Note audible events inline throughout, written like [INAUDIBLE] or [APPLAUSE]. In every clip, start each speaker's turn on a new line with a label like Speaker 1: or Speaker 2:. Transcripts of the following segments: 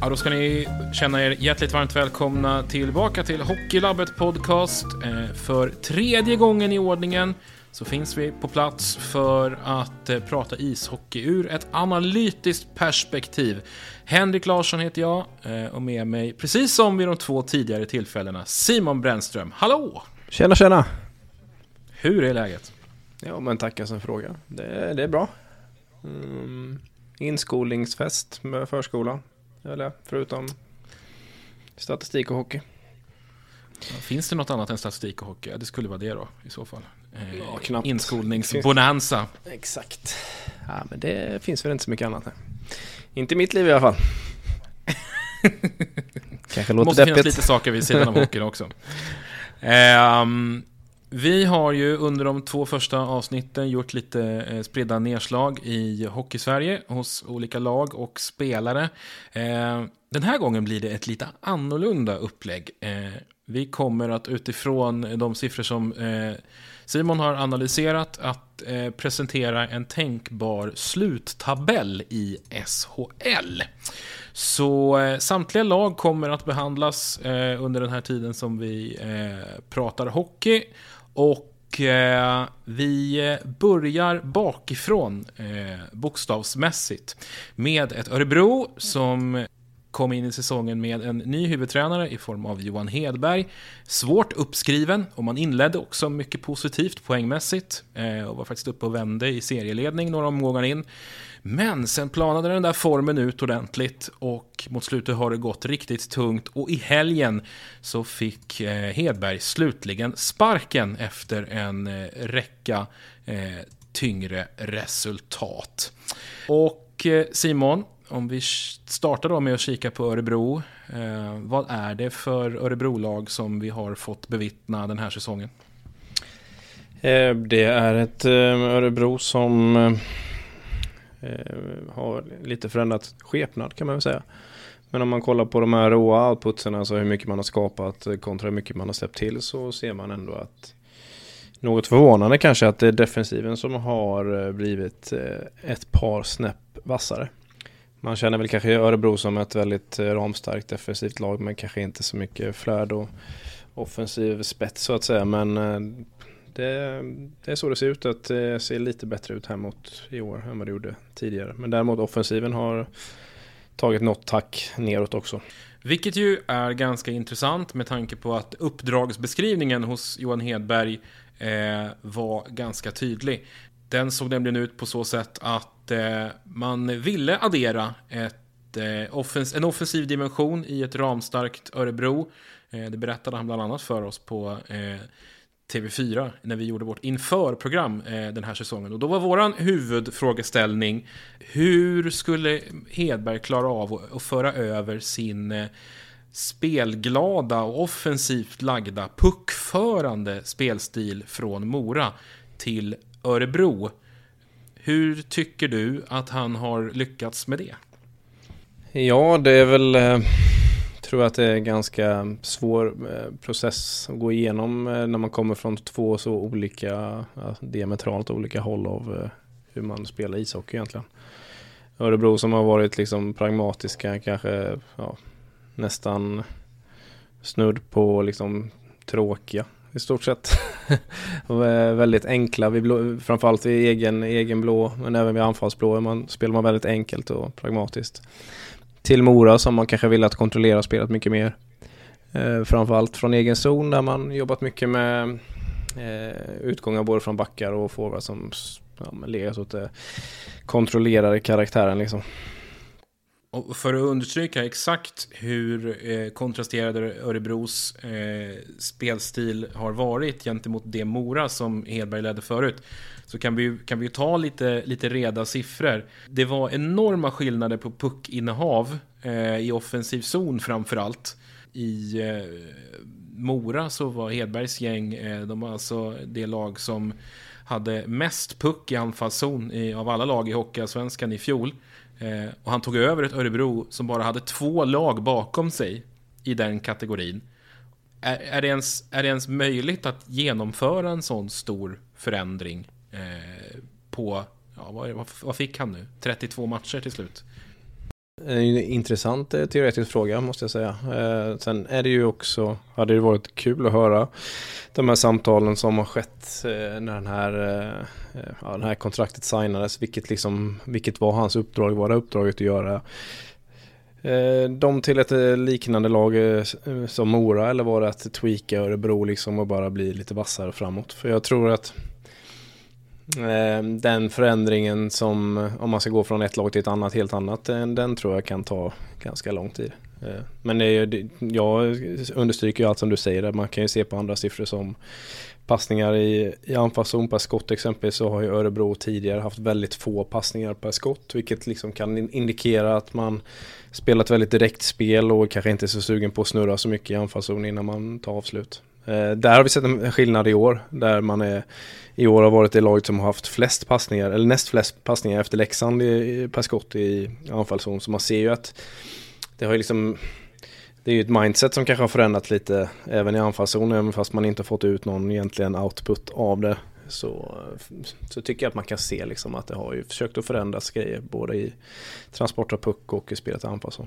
Speaker 1: Ja, då ska ni känna er hjärtligt varmt välkomna tillbaka till Hockeylabbet Podcast. Eh, För tredje gången i ordningen så finns vi på plats för att eh, prata ishockey ur ett analytiskt perspektiv. Henrik Larsson heter jag eh, och med mig, precis som vid de två tidigare tillfällena, Simon Brännström. Hallå!
Speaker 2: Tjena tjena!
Speaker 1: Hur är läget?
Speaker 2: Ja men tackar som fråga. Det, det är bra. Mm, inskolningsfest med förskolan. Eller förutom statistik och hockey.
Speaker 1: Finns det något annat än statistik och hockey? Det skulle vara det då i så fall. Eh,
Speaker 2: Ja, knappt.
Speaker 1: Inskolningsbonanza.
Speaker 2: Exakt. Ja men det finns väl inte så mycket annat. här. Inte i mitt liv i alla fall. [LAUGHS] Kanske låter
Speaker 1: måste finnas
Speaker 2: deppigt.
Speaker 1: lite saker vid sidan av [LAUGHS] hockeyn också. Ehm, vi har ju under de två första avsnitten gjort lite eh, spridda nedslag i Hockeysverige hos olika lag och spelare. Eh, den här gången blir det ett lite annorlunda upplägg. Eh, vi kommer att utifrån de siffror som Simon har analyserat att presentera en tänkbar sluttabell i SHL. Så samtliga lag kommer att behandlas under den här tiden som vi pratar hockey. Och eh, vi börjar bakifrån eh, bokstavsmässigt med ett Örebro som kom in i säsongen med en ny huvudtränare i form av Johan Hedberg. Svårt uppskriven och man inledde också mycket positivt poängmässigt eh, och var faktiskt uppe och vände i serieledning några omgångar in. Men sen planade den där formen ut ordentligt och mot slutet har det gått riktigt tungt och i helgen så fick eh, Hedberg slutligen sparken efter en eh, räcka eh, tyngre resultat. Och Simon, om vi startar då med att kika på Örebro. Vad är det för Örebrolag som vi har fått bevittna den här säsongen?
Speaker 2: Det är ett Örebro som eh, har lite förändrat skepnad kan man väl säga. Men om man kollar på de här råa outputsen, alltså hur mycket man har skapat kontra hur mycket man har släppt till så ser man ändå att något förvånande kanske att det är defensiven som har eh, blivit eh, ett par snäpp vassare. Man känner väl kanske Örebro som ett väldigt eh, ramstarkt defensivt lag men kanske inte så mycket flärd och offensiv spets så att säga. Men det, det är så det ser ut att det ser lite bättre ut här mot i år än vad det gjorde tidigare. Men däremot offensiven har tagit något tack neråt också.
Speaker 1: Vilket ju är ganska intressant med tanke på att uppdragsbeskrivningen hos Johan Hedberg eh, var ganska tydlig. Den såg nämligen ut på så sätt att eh, man ville addera ett, eh, offens en offensiv dimension i ett ramstarkt Örebro. Eh, det berättade han bland annat för oss på eh, TV4 när vi gjorde vårt införprogram eh, den här säsongen. Och då var våran huvudfrågeställning hur skulle Hedberg klara av att föra över sin eh, spelglada och offensivt lagda puckförande spelstil från Mora till Örebro. Hur tycker du att han har lyckats med det?
Speaker 2: Ja, det är väl eh, tror att det är en ganska svår eh, process att gå igenom eh, när man kommer från två så olika, ja, diametralt olika håll av eh, hur man spelar ishockey egentligen. Örebro som har varit liksom pragmatiska, kanske ja, nästan snudd på liksom tråkiga i stort sett. [LAUGHS] väldigt enkla, vi blå, framförallt i egen, egen blå, men även vid anfallsblå man, spelar man väldigt enkelt och pragmatiskt till Mora som man kanske vill att kontrollera spelet mycket mer. Eh, framförallt från egen zon där man jobbat mycket med eh, utgångar både från backar och forwards som ja, legat åt det kontrollerade karaktären liksom.
Speaker 1: Och för att understryka exakt hur eh, kontrasterade Örebros eh, spelstil har varit gentemot det Mora som Hedberg ledde förut så kan vi, kan vi ta lite, lite reda siffror. Det var enorma skillnader på puckinnehav eh, i offensiv zon framförallt. I eh, Mora så var Hedbergs gäng, eh, de var alltså det lag som hade mest puck i anfallszon i, av alla lag i Hockeyallsvenskan i fjol. Eh, och han tog över ett Örebro som bara hade två lag bakom sig i den kategorin. Är, är, det ens, är det ens möjligt att genomföra en sån stor förändring Eh, på, ja, vad, vad, fick han nu? 32 matcher till slut.
Speaker 2: En intressant eh, teoretisk fråga måste jag säga. Eh, sen är det ju också, hade det varit kul att höra de här samtalen som har skett eh, när den här, eh, eh ja, den här kontraktet signades. Vilket, liksom, vilket var hans uppdrag, var det uppdraget att göra eh, de till ett liknande lag som Mora eller var det att tweaka Örebro liksom och bara bli lite vassare framåt? För jag tror att Eh, den förändringen som, om man ska gå från ett lag till ett annat helt annat, eh, den, tror jag kan ta ganska lång tid. Eh, men det är, jag understryker ju allt som du säger, man kan ju se på andra siffror som passningar i, i anfallszon per skott exempelvis så har ju Örebro tidigare haft väldigt få passningar per skott vilket liksom kan indikera att man spelat väldigt direkt spel och kanske inte är så sugen på att snurra så mycket i anfallszon innan man tar avslut. Eh, där har vi sett en skillnad i år där man är i år har varit det laget som har haft flest passningar, eller näst flest passningar efter Leksand i, per skott i anfallszon. Så man ser ju att det har ju liksom det är ju ett mindset som kanske har förändrats lite även i anfallszon, även fast man inte har fått ut någon egentligen output av det. Så, så tycker jag att man kan se liksom att det har ju försökt att förändras grejer både i transport av puck och i spelet i anfallszon.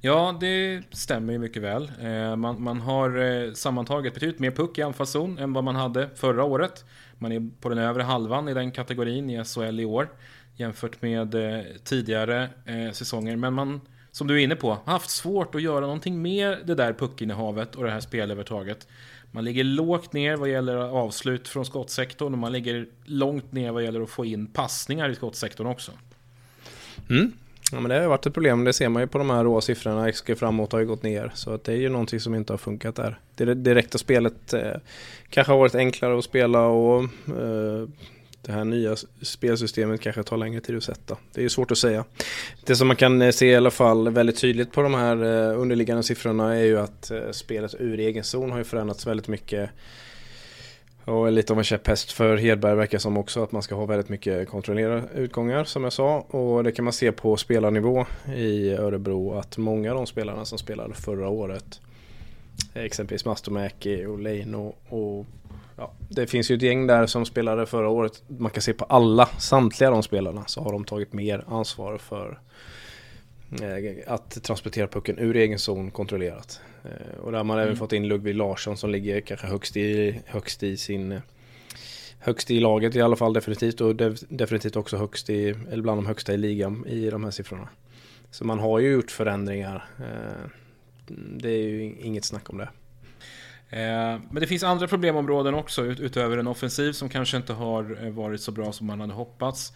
Speaker 1: Ja, det stämmer ju mycket väl. Eh, man, man har eh, sammantaget betydligt mer puck i anfallszon än vad man hade förra året. Man är på den övre halvan i den kategorin i SHL i år jämfört med eh, tidigare säsonger. Men man, som du är inne på, har haft svårt att göra någonting med det där puckinnehavet och det här spelövertaget. Man ligger lågt ner vad gäller avslut från skottsektorn och man ligger långt ner vad gäller att få in passningar i skottsektorn också.
Speaker 2: Mm. Ja men det har varit ett problem, det ser man ju på de här råa siffrorna. XG framåt har ju gått ner. Så att det är ju någonting som inte har funkat där. Det direkta spelet eh, kanske har varit enklare att spela och eh, det här nya spelsystemet kanske tar längre tid att sätta. Det är ju svårt att säga. Det som man kan eh, se i alla fall väldigt tydligt på de här eh, underliggande siffrorna är ju att eh, spelet ur egen zon har ju förändrats väldigt mycket och lite av en käpphäst för Hedberg verkar som också att man ska ha väldigt mycket kontrollerade utgångar som jag sa. Och det kan man se på spelarnivå i Örebro att många av de spelarna som spelade förra året exempelvis Mastomäki och Leino och ja, det finns ju ett gäng där som spelade förra året. Man kan se på alla, samtliga de spelarna så har de tagit mer ansvar för eh, att transportera pucken ur egen zon kontrollerat. Eh, och där har man mm. även fått in Ludvig Larsson som ligger kanske högst i, högst i sin Högst i laget i alla fall definitivt och definitivt också högst i, eller bland de högsta i ligan i de här siffrorna. Så man har ju gjort förändringar. Eh, det är ju inget snack om det.
Speaker 1: Eh, men det finns andra problemområden också utöver en offensiv som kanske inte har eh, varit så bra som man hade hoppats.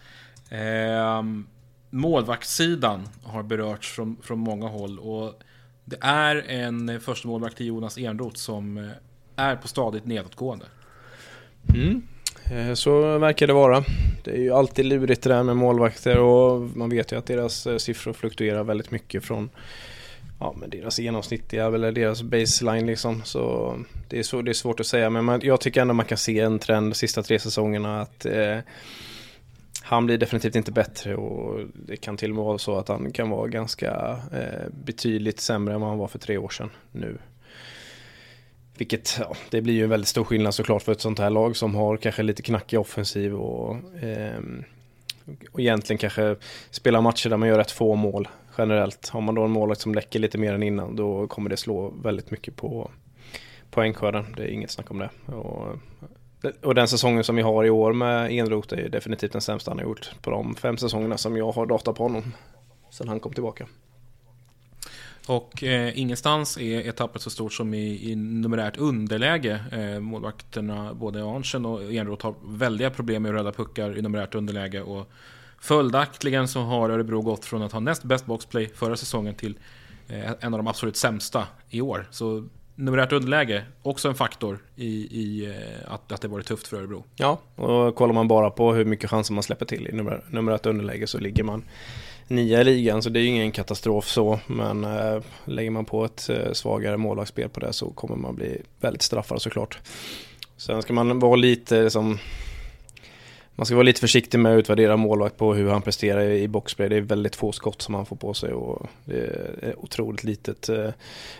Speaker 1: Målvaktssidan har berörts från, från många håll och det är en eh, första målvakt i Jonas Enroth som eh, är på stadigt nedåtgående.
Speaker 2: Mm. Eh, så verkar det vara. Det är ju alltid lurigt det där med målvakter och man vet ju att deras siffror fluktuerar väldigt mycket från ja, men deras genomsnittliga eller deras baseline liksom. Så det är, så, det är svårt att säga men man, jag tycker ändå man kan se en trend de sista tre säsongerna att eh, han blir definitivt inte bättre och det kan till och med vara så att han kan vara ganska eh, betydligt sämre än vad han var för tre år sedan nu. Vilket, ja, det blir ju en väldigt stor skillnad såklart för ett sånt här lag som har kanske lite knackig offensiv och, eh, och egentligen kanske spelar matcher där man gör rätt få mål generellt. Har man då en målvakt som läcker lite mer än innan då kommer det slå väldigt mycket på poängskörden. Det är inget snack om det. Och, och den säsongen som vi har i år med Enroth är definitivt den sämsta han har gjort på de fem säsongerna som jag har data på honom. Sen han kom tillbaka.
Speaker 1: Och eh, ingenstans är etappet så stort som i, i numerärt underläge. Eh, målvakterna, både Arntzen och Enroth har väldiga problem med röda puckar i numerärt underläge. Och Följaktligen så har Örebro gått från att ha näst bäst boxplay förra säsongen till eh, en av de absolut sämsta i år. Så numerärt underläge, också en faktor i, i eh, att, att det varit tufft för Örebro.
Speaker 2: Ja, och kollar man bara på hur mycket chanser man släpper till i numer, numerärt underläge så ligger man nia i ligan, så det är ju ingen katastrof så. Men äh, lägger man på ett äh, svagare målvaktsspel på det så kommer man bli väldigt straffad såklart. Sen ska man vara lite liksom, man ska vara lite försiktig med att utvärdera målvakt på hur han presterar i boxplay. Det är väldigt få skott som han får på sig och det är otroligt litet eh,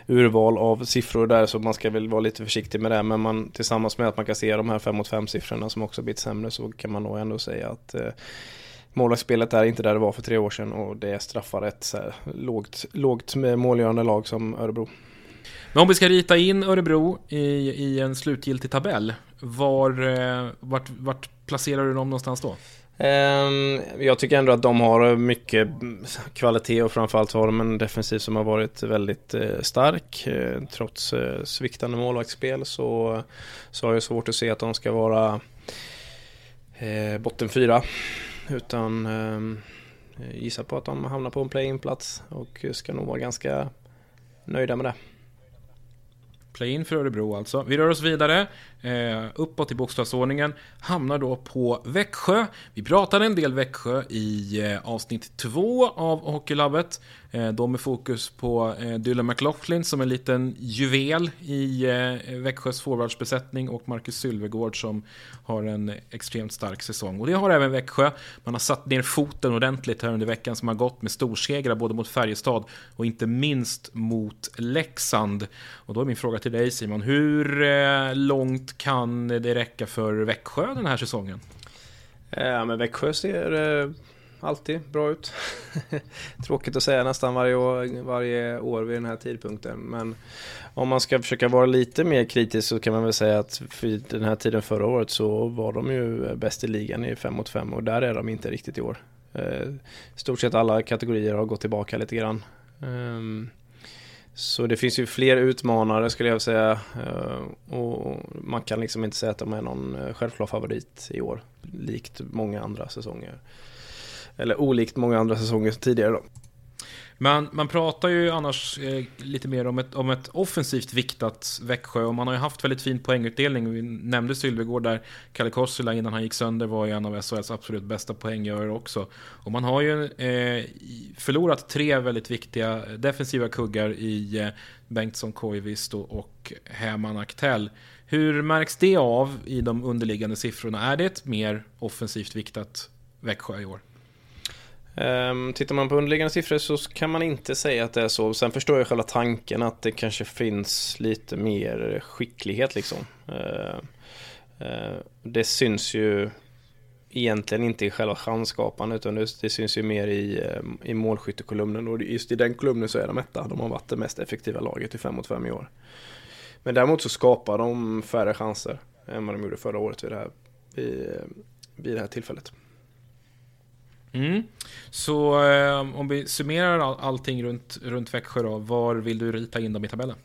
Speaker 2: urval av siffror där så man ska väl vara lite försiktig med det. Men man, tillsammans med att man kan se de här 5 mot 5 siffrorna som också blivit sämre så kan man nog ändå säga att eh, målvaktsspelet är inte där det var för tre år sedan och det straffar ett så här, lågt, lågt målgörande lag som Örebro.
Speaker 1: Men om vi ska rita in Örebro i, i en slutgiltig tabell, var, eh, vart, vart placerar du dem någonstans då?
Speaker 2: Ehm, jag tycker ändå att de har mycket kvalitet och framförallt har de en defensiv som har varit väldigt eh, stark. Eh, trots sviktande målvaktsspel så, så har jag svårt att se att de ska vara botten fyra. Utan ehm, gissa på att de hamnar på en play-in-plats och ska nog vara ganska nöjda med det.
Speaker 1: Play-in för Örebro alltså. Vi rör oss vidare eh, uppåt i bokstavsordningen. Hamnar då på Växjö. Vi pratade en del Växjö i eh, avsnitt två av Hockeylabbet. Eh, då med fokus på eh, Dylan McLaughlin som en liten juvel i eh, Växjös forwardsbesättning och Marcus Sylvegård som har en extremt stark säsong. Och det har även Växjö. Man har satt ner foten ordentligt här under veckan som har gått med storsegrar både mot Färjestad och inte minst mot Leksand. Och då är min fråga till dig Simon, hur eh, långt kan det räcka för Växjö den här säsongen?
Speaker 2: Ja men Växjö ser eh, alltid bra ut. [LAUGHS] Tråkigt att säga nästan varje år, varje år vid den här tidpunkten. Men om man ska försöka vara lite mer kritisk så kan man väl säga att vid den här tiden förra året så var de ju bäst i ligan i 5 mot 5 och där är de inte riktigt i år. Eh, stort sett alla kategorier har gått tillbaka lite grann. Um, så det finns ju fler utmanare skulle jag säga. Eh, och man kan liksom inte säga att de är någon eh, självklar favorit i år. Likt många andra säsonger. Eller olikt många andra säsonger tidigare då.
Speaker 1: Man, man pratar ju annars eh, lite mer om ett, om ett offensivt viktat Växjö och man har ju haft väldigt fin poängutdelning. Vi nämnde Sylvegård där, Kalle Kossila innan han gick sönder var ju en av SHLs absolut bästa poänggörare också. Och man har ju eh, förlorat tre väldigt viktiga defensiva kuggar i eh, Bengtsson, Koivisto och Häman Aktell. Hur märks det av i de underliggande siffrorna? Är det ett mer offensivt viktat Växjö i år?
Speaker 2: Um, tittar man på underliggande siffror så kan man inte säga att det är så. Sen förstår jag själva tanken att det kanske finns lite mer skicklighet liksom. Uh, uh, det syns ju egentligen inte i själva chansskapandet utan det, det, syns ju mer i, i målskyttekolumnen och just i den kolumnen så är de etta. De har varit det mest effektiva laget i 5 mot 5 i år. Men däremot så skapar de färre chanser än vad de gjorde förra året vid det här, vid, vid det här tillfället.
Speaker 1: Mm. Så eh, om vi summerar all, allting runt, runt Växjö då, var vill du rita in dem i tabellen?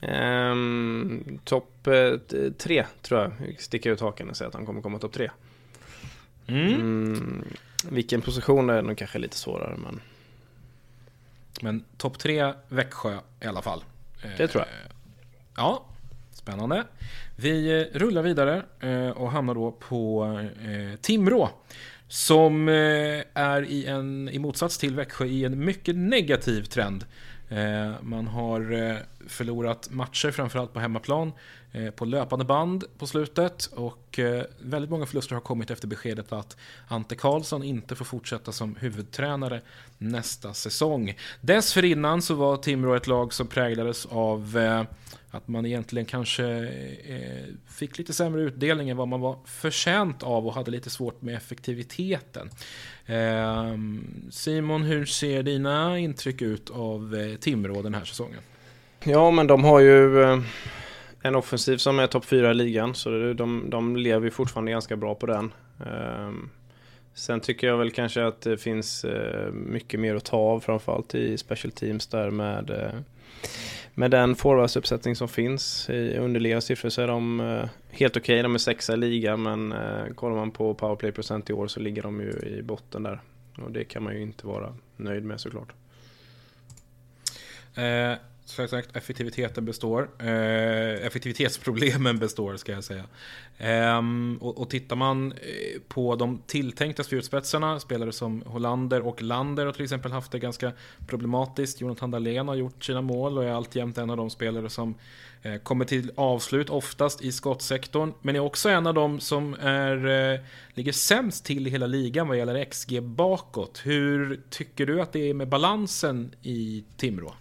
Speaker 2: Um, topp uh, tre tror jag sticker ut haken och säger att han kommer komma topp tre.
Speaker 1: Mm.
Speaker 2: Mm, vilken position är nog kanske lite svårare men
Speaker 1: Men topp tre Växjö i alla fall.
Speaker 2: det tror jag.
Speaker 1: Eh, Ja, spännande. Vi eh, rullar vidare eh, och hamnar då på eh, Timrå. Som eh, är i, en, i motsats till Växjö i en mycket negativ trend. Eh, man har eh, förlorat matcher, framförallt på hemmaplan, på löpande band på slutet. Och väldigt många förluster har kommit efter beskedet att Ante Karlsson inte får fortsätta som huvudtränare nästa säsong. Dessförinnan så var Timrå ett lag som präglades av eh, att man egentligen kanske eh, fick lite sämre utdelning än vad man var förtjänt av och hade lite svårt med effektiviteten. Eh, Simon, hur ser dina intryck ut av eh, Timrå den här säsongen?
Speaker 2: Ja men de har ju eh, en offensiv som är topp fyra i ligan så det- de, de lever fortfarande ganska bra på den. Ehm, sen tycker jag väl kanske att det finns eh, mycket mer att ta av framförallt i special teams där med eh, med den forwardsuppsättning som finns i underliggande siffror så är de eh, helt okej. De är sexa i ligan men eh, kollar man på powerplay-procent i år så ligger de ju i botten där. Och det kan man ju inte vara nöjd med såklart.
Speaker 1: Eh, som sagt, effektiviteten består. Eh, effektivitetsproblemen består, ska jag säga. Eh, och, och tittar man eh, på de tilltänkta spjutspetsarna, spelare som Hollander och Lander har till exempel haft det ganska problematiskt. Jonathan Dahlén har gjort sina mål och är alltjämt en av de spelare som eh, kommer till avslut oftast i skottsektorn. Men är också en av de som är, eh, ligger sämst till i hela ligan vad gäller XG bakåt. Hur tycker du att det är med balansen i Timrå?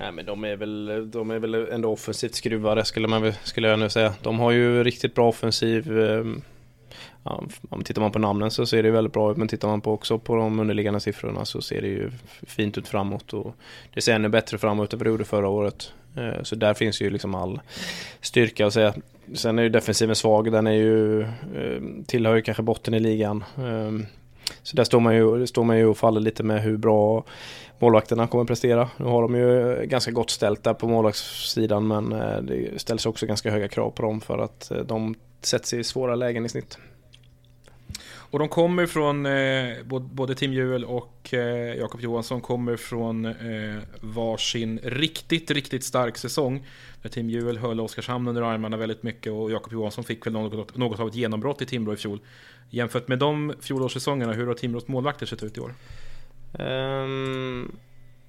Speaker 2: Nej men de är väl, de är väl ändå offensivt skruvade skulle, man, skulle jag nu säga. De har ju riktigt bra offensiv. eh, Ja, om tittar man på namnen så ser det ju väldigt bra ut men tittar man på också på de underliggande siffrorna så ser det ju fint ut framåt och det ser ännu bättre framåt än vad det gjorde förra året. Eh, så där finns ju liksom all styrka att säga. Sen är ju defensiven svag, den är ju, ehm, tillhör ju kanske botten i ligan. Ehm, så där står man ju, står man ju och faller lite med hur bra målvakterna kommer prestera. Nu har de ju eh, ganska gott ställt där på målvaktssidan men eh, det ställs också ganska höga krav på dem för att eh, de sätts i svåra lägen i snitt.
Speaker 1: Och de kommer från, eh, både, både Tim Juel och eh, Jakob Johansson kommer från eh, varsin riktigt, riktigt stark säsong. Där Tim Juel höll Oskarshamn under armarna väldigt mycket och Jakob Johansson fick väl något, något av ett genombrott i Timrå i fjol. Jämfört med de fjolårssäsongerna, hur har Timrås målvakter sett ut i år?
Speaker 2: Um,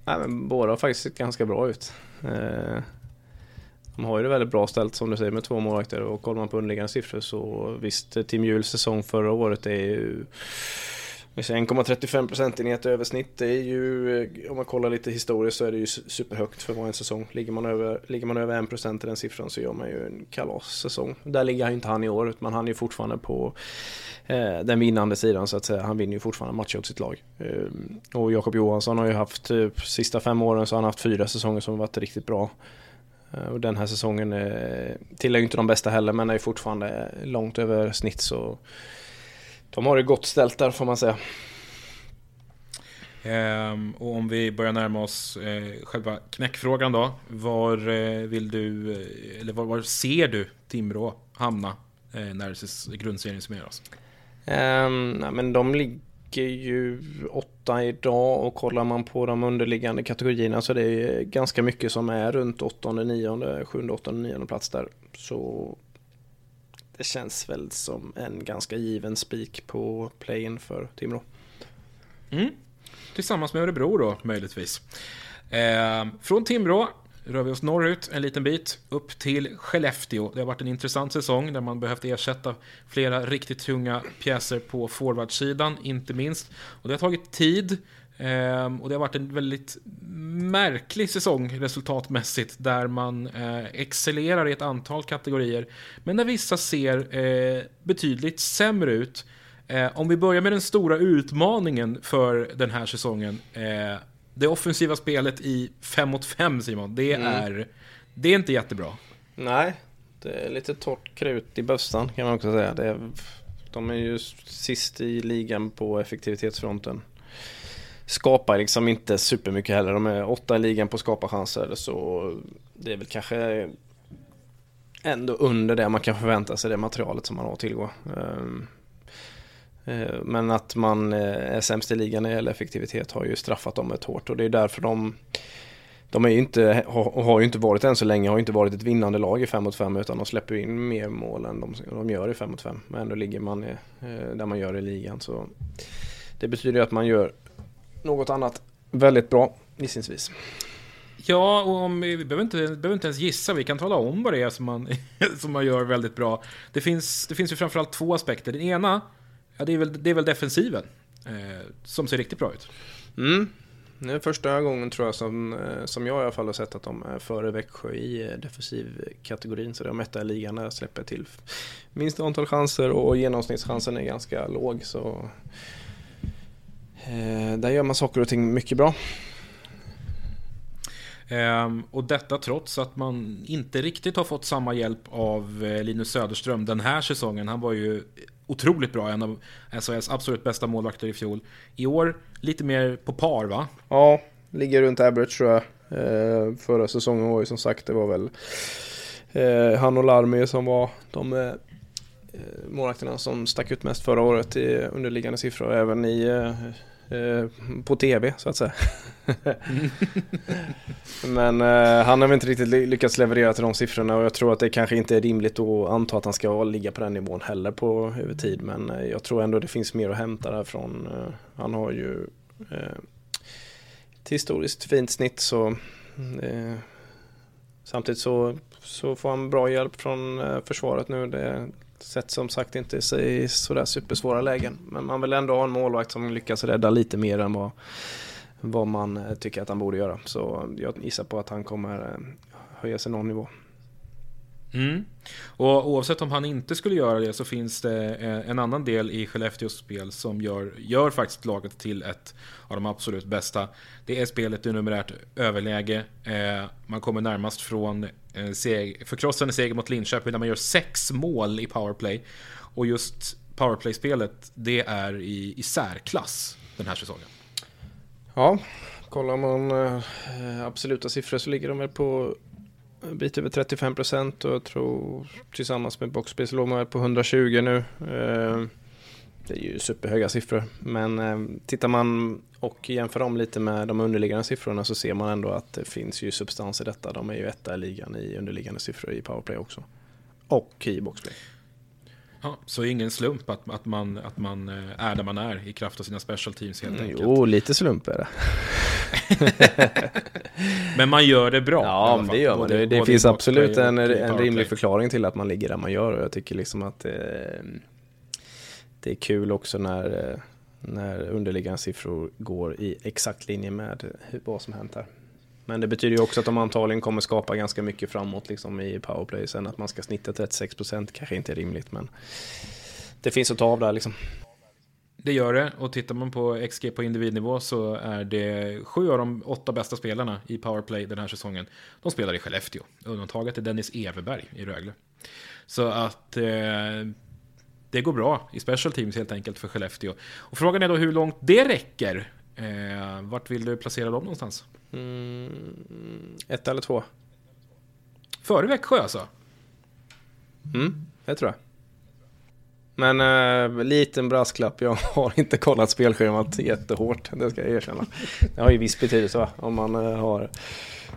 Speaker 2: nej, men båda har faktiskt sett ganska bra ut. Uh, de har ju det väldigt bra ställt som du säger med två målvakter och kollar man på underliggande siffror så visst Tim Juhls säsong förra året är ju 1,35 procentenhet över snitt. Det är ju, eh, om man kollar lite historiskt så är det ju superhögt för att vara en säsong. Ligger man över, ligger man över 1 procent i den siffran så gör man ju en kalassäsong. Där ligger han ju inte han i år, utan han är ju fortfarande på eh, den vinnande sidan så att säga. Han vinner ju fortfarande matcher åt sitt lag. Eh, och Jakob Johansson har ju haft, typ, sista fem åren så har han haft fyra säsonger som har varit riktigt bra. Eh, och den här säsongen eh, tillhör ju inte de bästa heller men är ju fortfarande eh, långt över snitt så de har det gott ställt där får man säga.
Speaker 1: Ehm, och om vi börjar närma oss eh, själva knäckfrågan då. Var eh, vill du, eh, eller var, var ser du Timrå hamna eh, när grundserien summeras?
Speaker 2: Um, nej, men de ligger ju åtta idag och kollar man på de underliggande kategorierna så det är ganska mycket som är runt åttonde, nionde, sjunde, åttonde, nionde plats där. Så det känns väl som en ganska given spik på playen för Timrå.
Speaker 1: Mm. Tillsammans med Örebro då, möjligtvis. Eh, från Timrå rör vi oss norrut en liten bit, upp till Skellefteå. Det har varit en intressant säsong där man behövt ersätta flera riktigt tunga pjäser på forwardsidan, inte minst. Och det har tagit tid eh, Och det har varit en väldigt märklig säsong resultatmässigt där man eh, excellerar i ett antal kategorier. Men där vissa ser eh, betydligt sämre ut. Eh, om vi börjar med den stora utmaningen för den här säsongen. Eh, det offensiva spelet i 5 mot 5 Simon, det, är, det är inte jättebra.
Speaker 2: Nej, det är lite torrt krut i bössan kan man också säga. Det är, de är ju sist i ligan på effektivitetsfronten skapar liksom inte supermycket heller. De är åtta i ligan på skaparchanser så det är väl kanske ändå under det man kan förvänta sig det materialet som man har att tillgå. Ehm, eh, men att man eh, är sämst i ligan när det gäller effektivitet har ju straffat dem ett hårt och det är därför de de är ju inte, har, har ju inte varit än så länge, har ju inte varit ett vinnande lag i 5 mot 5 utan de släpper in mer mål än de, de gör i 5 mot 5. Men ändå ligger man i, eh, där man gör i ligan så det betyder att man gör något annat väldigt bra gissningsvis.
Speaker 1: Ja, och om, vi behöver inte, behöver inte ens gissa, vi kan tala om vad det är som man, [LAUGHS] som man gör väldigt bra. Det finns, det finns ju framförallt två aspekter. Den ena, ja, det, är väl, det är väl defensiven, eh, som ser riktigt bra ut.
Speaker 2: Mm. Det är första gången tror jag som, eh, som jag i alla fall har sett att de är före Växjö i eh, defensivkategorin. Så de etta i ligan där släpper till minst antal chanser och genomsnittschansen är ganska låg. Så där gör man saker och ting mycket bra.
Speaker 1: Ehm, och detta trots att man inte riktigt har fått samma hjälp av eh, Linus Söderström den här säsongen. Han var ju otroligt bra, en av SHLs absolut bästa målvakter i fjol. I år lite mer på par va?
Speaker 2: Ja, ligger runt average tror jag. Eh, förra säsongen var ju som sagt, det var väl eh, han och Larmi som var de eh, målvakterna som stack ut mest förra året i underliggande siffror. Även i eh, Eh, på tv så att säga. [LAUGHS] Men eh, han har väl inte riktigt lyckats leverera till de siffrorna och jag tror att det kanske inte är rimligt att anta att han ska ligga på den nivån heller på över tid. Men eh, jag tror ändå det finns mer att hämta därifrån. Eh, han har ju eh, ett historiskt fint snitt så eh, samtidigt så, så får han bra hjälp från försvaret nu. Det, Sett som sagt inte i sådär supersvåra lägen. Men man vill ändå ha en målvakt som lyckas rädda lite mer än vad, vad man eh, tycker att han borde göra. Så jag gissar på att han kommer eh, höja sig någon nivå.
Speaker 1: Mm. Och oavsett om han inte skulle göra det så finns det eh, en annan del i Skellefteås spel som gör, gör faktiskt laget till ett av de absolut bästa. Det är spelet i numerärt överläge. Man kommer närmast från Eh, seg förkrossande seger mot Linköping där man gör sex mål i powerplay. Och just powerplay-spelet, det är i, i särklass den här säsongen.
Speaker 2: Ja, kollar man eh, absoluta siffror så ligger de väl på en bit över 35 procent och jag tror tillsammans med boxplay så låg man väl på 120 nu. Eh, det är ju superhöga siffror. Men eh, tittar man och jämför dem lite med de underliggande siffrorna så ser man ändå att det finns ju substans i detta. De är ju etta i ligan i underliggande siffror i powerplay också. Och i boxplay.
Speaker 1: Ja, så ingen slump att, att, man, att man eh, är där man är i kraft av sina special teams helt mm, enkelt.
Speaker 2: Jo, lite slump är det. [LAUGHS]
Speaker 1: men man gör det bra.
Speaker 2: Ja, det gör man. Både, det, det finns absolut en, en rimlig förklaring till att man ligger där man gör och jag tycker liksom att eh, det är kul också när, eh, när underliggande siffror går i exakt linje med vad som hänt här. Men det betyder ju också att de antagligen kommer skapa ganska mycket framåt liksom i powerplay. Sen att man ska snitta 36% kanske inte är rimligt men det finns att ta av där liksom.
Speaker 1: Det gör det och tittar man på XG på individnivå så är det sju av de åtta bästa spelarna i powerplay den här säsongen. De spelar i Skellefteå. Undantaget är Dennis Everberg i Rögle. Så att eh, det går bra i special teams helt enkelt för Skellefteå. Och frågan är då hur långt det räcker. Eh, vart vill du placera dem någonstans?
Speaker 2: Mm, ett eller två.
Speaker 1: Före Växjö alltså?
Speaker 2: Mm, det tror jag. Men äh, liten brasklapp, jag har inte kollat spelschemat jättehårt, det ska jag erkänna. Det har ju viss betydelse va? om man äh, har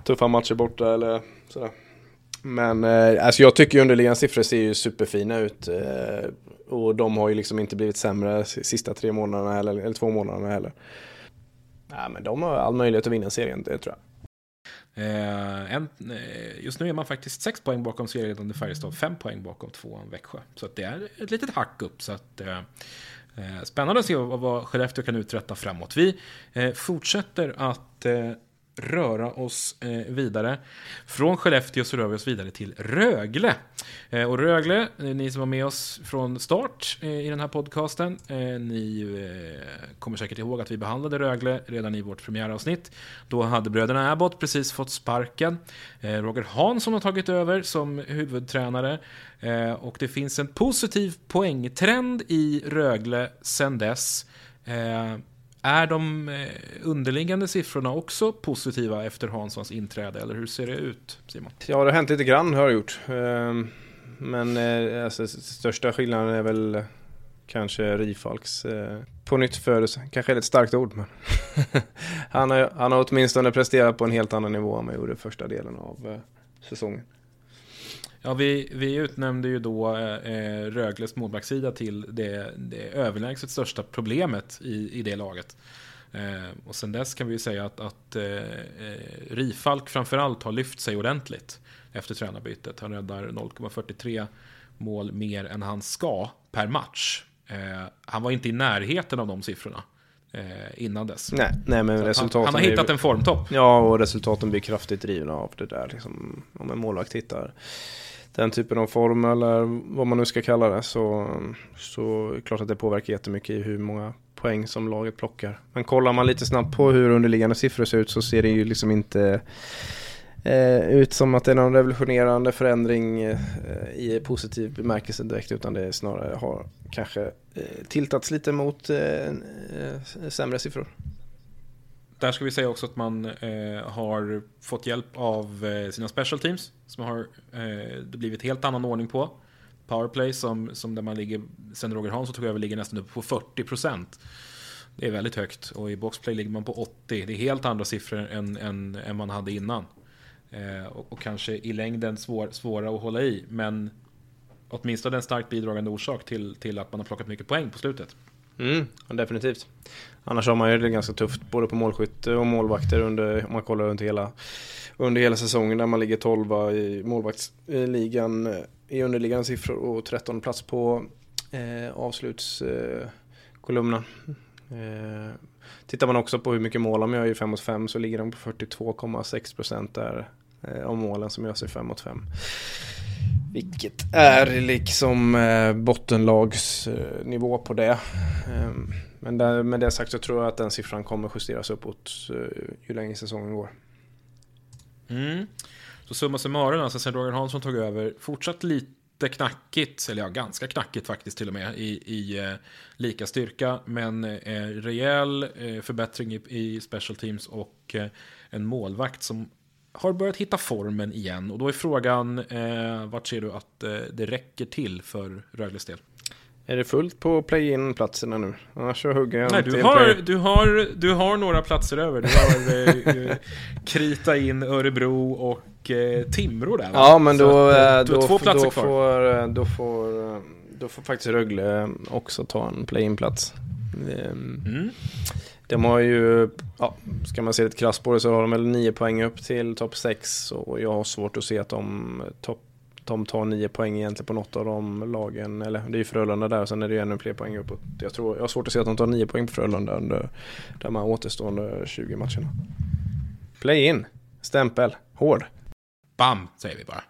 Speaker 2: tuffa matcher borta eller sådär. Men eh, alltså jag tycker underliggande siffror ser ju superfina ut. Eh, och de har ju liksom inte blivit sämre sista tre månaderna eller, eller två månaderna heller. Nej, men de har all möjlighet att vinna serien, det tror jag.
Speaker 1: Eh, en, eh, just nu är man faktiskt sex poäng bakom serieledande Färjestad, fem poäng bakom tvåan Växjö. Så det är ett litet hack upp. Så att, eh, eh, spännande att se vad, vad Skellefteå kan uträtta framåt. Vi eh, fortsätter att eh, röra oss eh, vidare. Från Skellefteå så rör vi oss vidare till Rögle. Eh, och Rögle, eh, ni som var med oss från start eh, i den här podcasten, eh, ni eh, kommer säkert ihåg att vi behandlade Rögle redan i vårt premiäravsnitt. Då hade bröderna Abbott precis fått sparken. Roger Hansson har tagit över som huvudtränare. Och det finns en positiv poängtrend i Rögle sedan dess. Är de eh, underliggande siffrorna också positiva efter Hanssons inträde, eller hur ser det ut, Simon?
Speaker 2: Ja, det har hänt lite grann har det gjort. Ehm, men eh, alltså, största skillnaden är väl kanske Rifalks eh, på nytt födelse. Kanske är det ett starkt ord, men [LAUGHS] han, har, han har åtminstone presterat på en helt annan nivå än vad gjorde första delen av eh, säsongen.
Speaker 1: Ja, vi, vi utnämnde ju då eh, Rögles målvaktssida till det, det överlägset största problemet i, i det laget. Eh, och sen dess kan vi ju säga att, att eh, Rifalk framförallt har lyft sig ordentligt efter tränarbytet. Han räddar 0,43 mål mer än han ska per match. Eh, han var inte i närheten av de siffrorna eh, innan dess.
Speaker 2: Nej, nej men resultaten
Speaker 1: han, han, har hittat en formtopp.
Speaker 2: Ja, och resultaten blir kraftigt drivna av det där. Liksom, om en målvakt hittar den typen av form eller vad man nu ska kalla det så, så är det klart att det påverkar jättemycket i hur många poäng som laget plockar. Men kollar man lite snabbt på hur underliggande siffror ser ut så ser det ju liksom inte eh, ut som att det är någon revolutionerande förändring eh, i positiv bemärkelse direkt utan det snarare har kanske eh, tiltats lite mot eh, eh sämre siffror.
Speaker 1: Där ska vi säga också att man eh, har fått hjälp av eh, sina special teams som har eh, det blivit helt annan ordning på. Powerplay som, som där man ligger, sen Roger Hansson tog över, ligger nästan uppe på 40% Det är väldigt högt och i boxplay ligger man på 80. Det är helt andra siffror än, än, än man hade innan. Eh, och, och, kanske i längden svår, svåra att hålla i, men åtminstone en starkt bidragande orsak till, till att man har plockat mycket poäng på slutet.
Speaker 2: Mm, definitivt. Annars har man ju det ganska tufft både på målskytte och målvakter under, om man kollar runt hela, under hela säsongen där man ligger 12 i målvaktsligan i underliggande siffror och 13 plats på eh, avslutskolumnen. Eh, tittar man också på hur mycket mål de gör i 5 mot 5 så ligger de på 42,6 procent där eh, av målen som görs i 5 mot 5. Vilket är liksom eh, bottenlagsnivå på det. Ehm, men där, med det sagt så tror jag att den siffran kommer justeras uppåt eh, ju längre säsongen går.
Speaker 1: Mm. Så summa summarum, alltså sen Roger Hansson tog över, fortsatt lite knackigt, eller ja, ganska knackigt faktiskt till och med, i, i eh, lika styrka. Men eh, rejäl eh, förbättring i, i special teams och eh, en målvakt som har börjat hitta formen igen. Och då är frågan, eh, vart ser du att eh, det räcker till för Rögles del?
Speaker 2: Är det fullt på play-in platserna nu? Annars så hugger jag
Speaker 1: Nej, du har, du, har, du har några platser över. Du har eh, krita in Örebro och eh, Timrå där. Va?
Speaker 2: Ja, men då, att, eh,
Speaker 1: du har två platser
Speaker 2: då
Speaker 1: kvar.
Speaker 2: Får, eh, då, får, då får faktiskt Rögle också ta en play-in-plats. Ehm, mm. De har ju, ja, ska man se lite krasst på det så har de väl nio poäng upp till topp 6 och jag har svårt att se att de, top, de tar nio poäng egentligen på något av de lagen, eller det är ju Frölunda där och sen är det ju ännu fler poäng uppåt. Jag, tror, jag har svårt att se att de tar nio poäng på Frölunda under de här återstående 20 matcherna. Play-in, stämpel, hård.
Speaker 1: Bam, säger vi bara.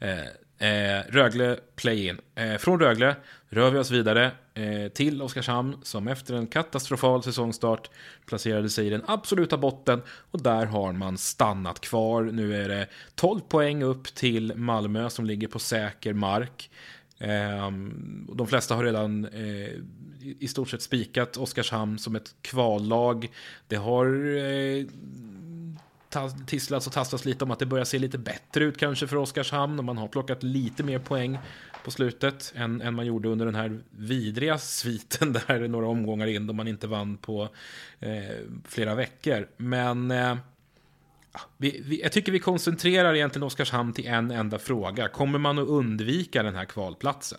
Speaker 1: Eh, Eh, Rögle play-in. Eh, från Rögle rör vi oss vidare Eh, till Oskarshamn som efter en katastrofal säsongstart placerade sig i den absoluta botten och där har man stannat kvar. Nu är det 12 poäng upp till Malmö som ligger på säker mark. Ehm, de flesta har redan eh, i stort sett spikat Oskarshamn som ett kvallag. Det har eh, tisslats och tasslats lite om att det börjar se lite bättre ut kanske för Oskarshamn och man har plockat lite mer poäng på slutet än, än man gjorde under den här vidriga sviten [LAUGHS] där några omgångar in då man inte vann på eh, flera veckor. Men eh, vi, vi, jag tycker vi koncentrerar egentligen Oskarshamn till en enda fråga. Kommer man att undvika den här kvalplatsen?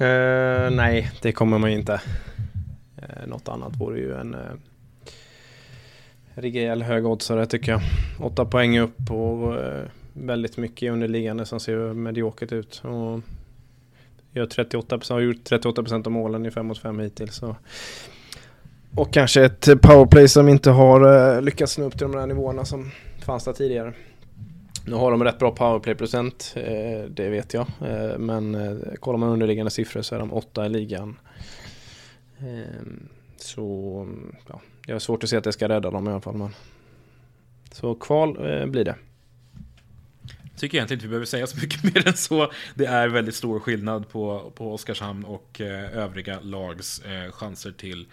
Speaker 2: Uh, nej, det kommer man inte. Uh, något annat vore ju en uh rejäl högoddsare tycker jag. Åtta poäng upp och uh, väldigt mycket underliggande som ser mediokert ut. Och gör 38, har gjort 38% av målen i 5 mot 5 hittills. Så. Och kanske ett powerplay som inte har eh, lyckats nå upp till de där nivåerna som fanns där tidigare. Nu har de rätt bra powerplay-procent, eh, det vet jag. Eh, men kollar man underliggande siffror så är de åtta i ligan. Ehm, så ja, jag har svårt att se att det ska rädda dem i alla fall. Men... Så kval blir det.
Speaker 1: Tycker egentligen inte vi behöver säga så mycket [LAUGHS] mer än så. Det är väldigt stor skillnad på, på Oskarshamn och eh, övriga lags eh, chanser till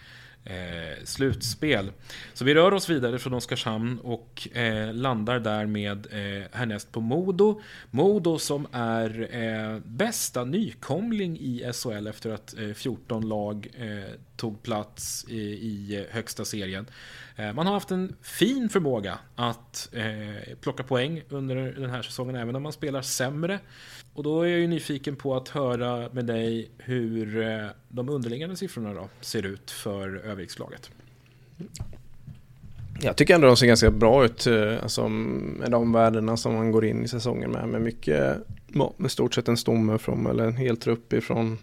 Speaker 1: eh, slutspel. Så vi rör oss vidare från Oskarshamn och eh, landar därmed eh, härnäst på Modo. Modo som är eh, bästa nykomling i SHL efter att eh, 14 lag eh, tog plats i, i högsta serien. Eh, man har haft en fin förmåga att eh, plocka poäng under den här säsongen, även om man spelar sämre. Och då är jag ju nyfiken på att höra med dig hur eh, de underliggande siffrorna då ser ut för Övikslaget.
Speaker 2: Jag tycker ändå de ser ganska bra ut, eh, alltså, med de värdena som man går in i säsongen med. Med mycket, med stort sett en stomme från, eller en hel trupp ifrån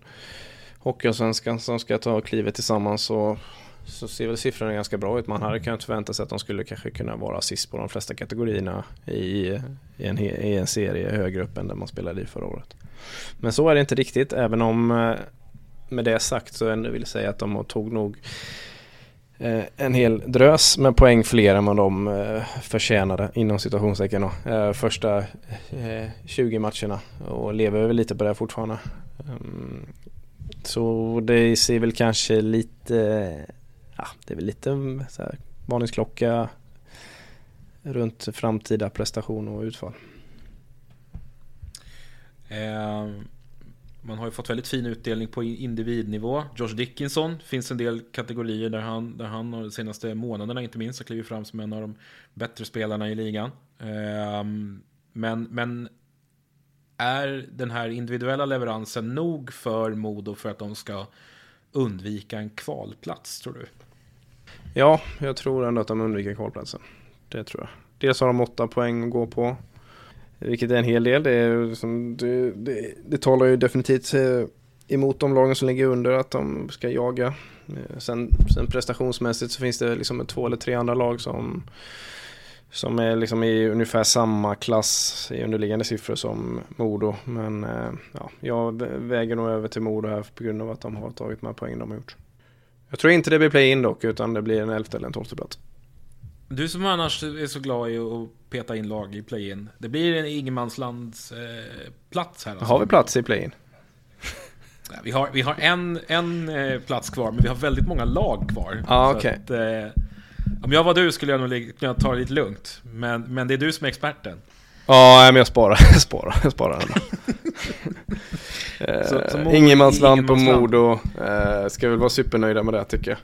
Speaker 2: Hockeyallsvenskan som ska ta klivet tillsammans. så, så ser väl siffrorna ganska bra ut. Man hade kunnat förvänta sig att de skulle kanske kunna vara sist på de flesta kategorierna i, i, en, i en serie högre upp än där man spelade i förra året. Men så är det inte riktigt, även om eh, med det sagt så ändå vill jag säga att de tog nog eh, en hel drös med poäng fler än vad de eh, förtjänade inom situationstecken eh, första eh, 20 matcherna och lever väl lite på det fortfarande. Mm så det ser väl kanske lite ja, det är väl lite så här, varningsklocka runt framtida prestation och utfall.
Speaker 1: Eh, man har ju fått väldigt fin utdelning på individnivå. Josh Dickinson finns en del kategorier där han, där han de senaste månaderna inte minst har klivit fram som en av de bättre spelarna i ligan. Eh, men, men är den här individuella leveransen nog för Modo för att de ska undvika en kvalplats tror du?
Speaker 2: Ja, jag tror ändå att de undviker kvalplatsen. Det tror jag. Dels har de åtta poäng att gå på. Vilket är en hel del. Det, är liksom, det, det, det talar ju definitivt eh, emot de lagen som ligger under att de ska jaga. Eh, sen, sen prestationsmässigt så finns det liksom två eller tre andra lag som som är liksom i ungefär samma klass i underliggande siffror som Modo. Men eh, ja, jag väger nog över till Modo här på grund av att de har tagit här poängen de har gjort. Jag tror inte det blir play-in dock, utan det blir en elfte eller en tolfte plats.
Speaker 1: Du som annars är så glad i att peta in lag i play-in. Det blir en ingenmanslands eh, plats här. Alltså.
Speaker 2: Har vi plats i play-in? [LAUGHS]
Speaker 1: vi, har, vi har en, en eh, plats kvar, men vi har väldigt många lag kvar.
Speaker 2: Ah, okay. Att,
Speaker 1: eh, om jag var du skulle jag nog kunna ta det lite lugnt. Men, men det är du som är experten.
Speaker 2: Ja, men [LAUGHS] jag sparar. Jag sparar. Jag [LAUGHS] sparar eh, Ingenmansland på Modo. Eh, ska väl vara supernöjda med det tycker jag.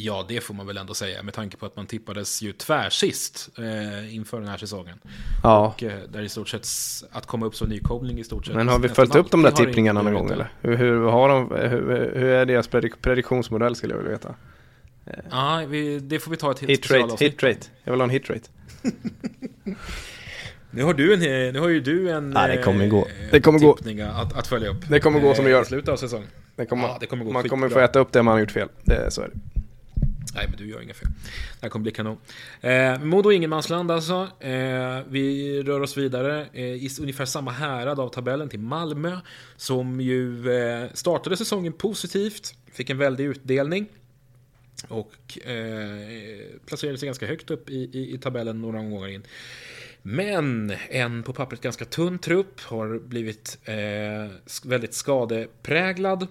Speaker 1: Ja, det får man väl ändå säga med tanke på att man tippades ju tvärsist eh, inför den här säsongen.
Speaker 2: Ja.
Speaker 1: Och eh, där i stort sett att komma upp som nykomling i stort sett.
Speaker 2: Men har vi följt upp de där tippningarna någon gång eller? Hur, hur, har de, hur, hur är deras prediktionsmodell skulle jag vilja veta?
Speaker 1: Ja, vi, det får vi ta ett
Speaker 2: hit specialavsnitt. Hit rate. Jag vill ha en hit rate. [LAUGHS]
Speaker 1: nu har du en, nu har ju du en
Speaker 2: ja, det kommer gå. Eh, det kommer gå.
Speaker 1: Att, att följa upp.
Speaker 2: Det kommer gå som det gör. I
Speaker 1: slutet av säsongen.
Speaker 2: Det kommer, ja, det kommer gå man kommer få äta upp det man har gjort fel. Det, så är det.
Speaker 1: Nej, men du gör inga fel. Det här kommer bli kanon. Eh, Modo ingenmansland alltså. Eh, vi rör oss vidare eh, i ungefär samma härad av tabellen till Malmö. Som ju eh, startade säsongen positivt. Fick en väldig utdelning. Och eh, placerade sig ganska högt upp i, i, i tabellen några omgångar in. Men en på pappret ganska tunn trupp har blivit eh, väldigt skadepräglad.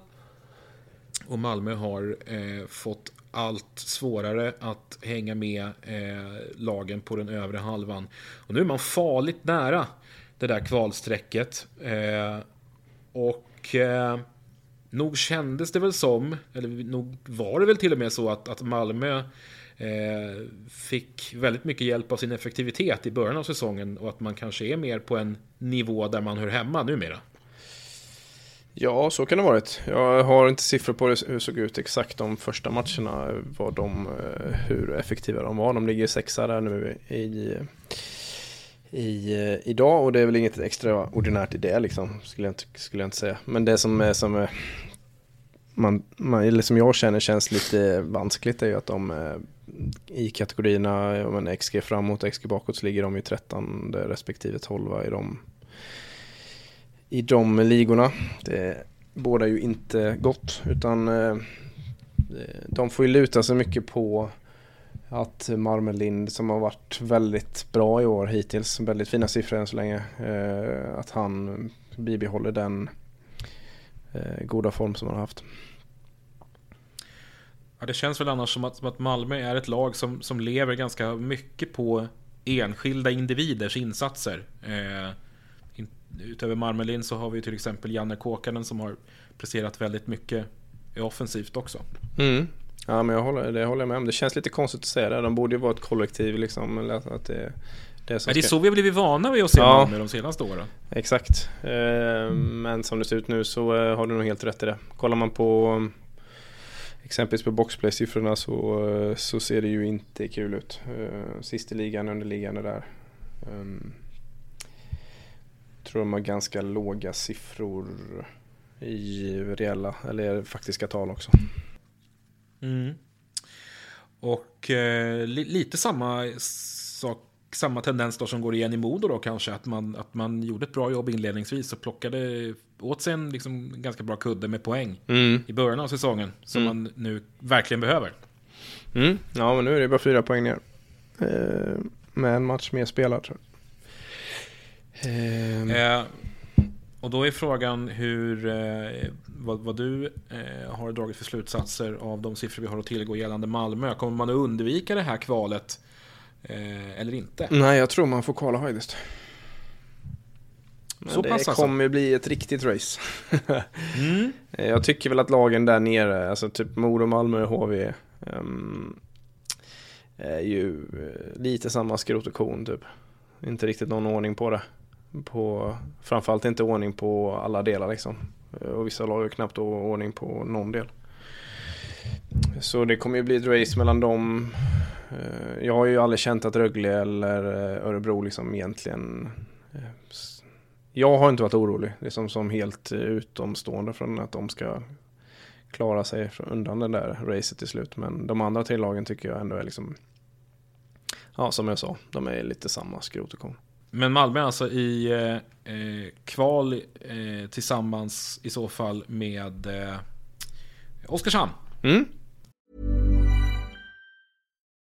Speaker 1: Och Malmö har eh, fått allt svårare att hänga med eh, lagen på den övre halvan. Och nu är man farligt nära det där kvalstrecket. Eh, och eh, nog kändes det väl som, eller nog var det väl till och med så att, att Malmö eh, fick väldigt mycket hjälp av sin effektivitet i början av säsongen och att man kanske är mer på en nivå där man hör hemma numera.
Speaker 2: Ja, så kan det ha varit. Jag har inte siffror på hur det såg ut exakt de första matcherna, vad de, eh, hur effektiva de var. De ligger sexa där nu i, i, eh, idag och det är väl inget extraordinärt i det liksom, skulle jag inte, skulle jag inte säga. Men det som, är, som är, man, man, eller som jag känner känns lite vanskligt är ju att de eh, i kategorierna men XG framåt och XG bakåt så ligger de i 13 respektive 12 i de, i de ligorna. Det båda ju inte gott utan eh, de får ju luta sig mycket på att Marmelind som har varit väldigt bra i år hittills, väldigt fina siffror än så länge, eh, att han bibehåller den goda form som han har haft.
Speaker 1: Ja, det känns väl annars som att, som att Malmö är ett lag som, som lever ganska mycket på enskilda individers insatser. Eh, in, utöver Marmelin så har vi till exempel Janne Kåkanen som har presterat väldigt mycket offensivt också.
Speaker 2: Mm. Ja men jag håller, det håller jag med om. Det känns lite konstigt att säga det. De borde ju vara ett kollektiv liksom. Att det,
Speaker 1: det, som det är så vi har blivit vana vid att se ja, de senaste åren.
Speaker 2: Exakt. Eh, men som det ser ut nu så eh, har du nog helt rätt i det. Kollar man på exempelvis på boxplay-siffrorna så, eh, så ser det ju inte kul ut. Sist i ligan, under ligan är där. Um, tror de har ganska låga siffror i reella eller faktiska tal också.
Speaker 1: Mm. Och eh, li lite samma sak, samma tendens då som går igen i Modo då kanske. Att man, att man gjorde ett bra jobb inledningsvis och plockade åt sig en liksom, ganska bra kudde med poäng mm. i början av säsongen. Som mm. man nu verkligen behöver.
Speaker 2: Mm. Ja, men nu är det bara fyra poäng ner. Eh, med en match mer spelad tror jag.
Speaker 1: Eh, och då är frågan hur, eh, vad, vad, du eh, har dragit för slutsatser av de siffror vi har att tillgå gällande Malmö. Kommer man att undvika det här kvalet eh, eller inte?
Speaker 2: Nej, jag tror man får kvala höjdest. Men Så det pass alltså. kommer bli ett riktigt race. [LAUGHS] mm. Jag tycker väl att lagen där nere, alltså typ Modo, Malmö, HV, um, är ju lite samma skrot och kon typ. Inte riktigt någon ordning på det på, framförallt inte ordning på alla delar liksom. Och vissa lag har knappt ordning på någon del. Så det kommer ju bli ett race mellan dem. Eh, jag har ju aldrig känt att Rögle eller eh, Örebro liksom egentligen eh, jag har inte varit orolig, liksom som helt utomstående från att de ska klara sig undan det där racet till slut. Men de andra tre lagen tycker jag ändå är liksom, ja som jag sa, de är lite samma skrot och korn
Speaker 1: men Malmö alltså i eh, eh, kval eh, tillsammans i så fall med eh, Oskarshamn. Mm.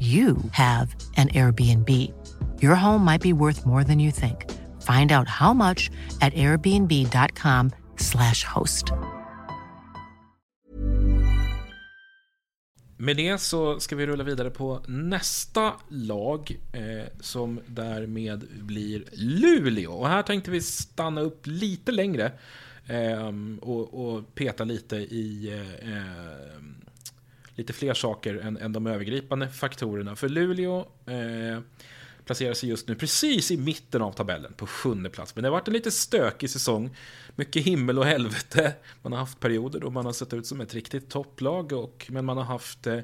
Speaker 3: you have an Airbnb. Your home might be worth more than you think. Find out how much at airbnb.com slash host.
Speaker 1: Med det så ska vi rulla vidare på nästa lag eh, som därmed blir Luleå. Och här tänkte vi stanna upp lite längre eh, och, och, peta lite i eh, ehm, lite fler saker än, än de övergripande faktorerna. För Luleå eh, placerar sig just nu precis i mitten av tabellen på sjunde plats. Men det har varit en lite stökig säsong. Mycket himmel och helvete. Man har haft perioder då man har sett ut som ett riktigt topplag. Och, men man har haft eh,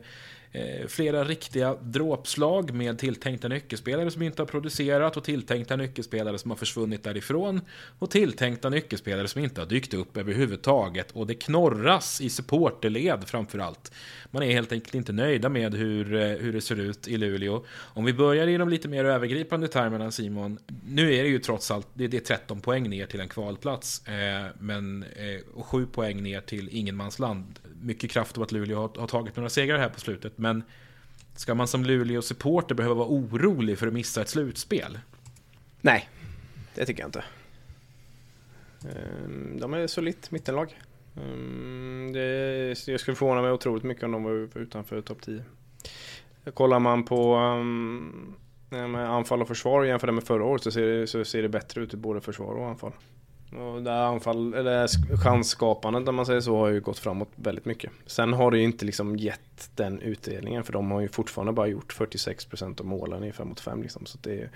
Speaker 1: Eh, flera riktiga dråpslag med tilltänkta nyckelspelare som inte har producerat och tilltänkta nyckelspelare som har försvunnit därifrån och tilltänkta nyckelspelare som inte har dykt upp överhuvudtaget och det knorras i supporterled framförallt. Man är helt enkelt inte nöjda med hur, eh, hur det ser ut i Luleå. Om vi börjar i de lite mer övergripande termerna Simon, nu är det ju trots allt det, är 13 poäng ner till en kvalplats eh, men, eh, och 7 poäng ner till ingenmansland. Mycket kraft av att Luleå har, har tagit några segrar här på slutet men ska man som Luleå-supporter behöva vara orolig för att missa ett slutspel?
Speaker 2: Nej, det tycker jag inte. Ehm, de är solitt mittenlag. Ehm, det, jag skulle förvåna mig otroligt mycket om de var utanför topp 10. Kollar man på um, anfall och försvar jämfört med förra året så ser, det, så ser det bättre ut i både försvar och anfall. Och det anfall, eller chansskapandet om man säger så har ju gått framåt väldigt mycket. Sen har det ju inte liksom gett den utdelningen för de har ju fortfarande bara gjort 46% av målen i 5 mot 5 liksom. Så det är,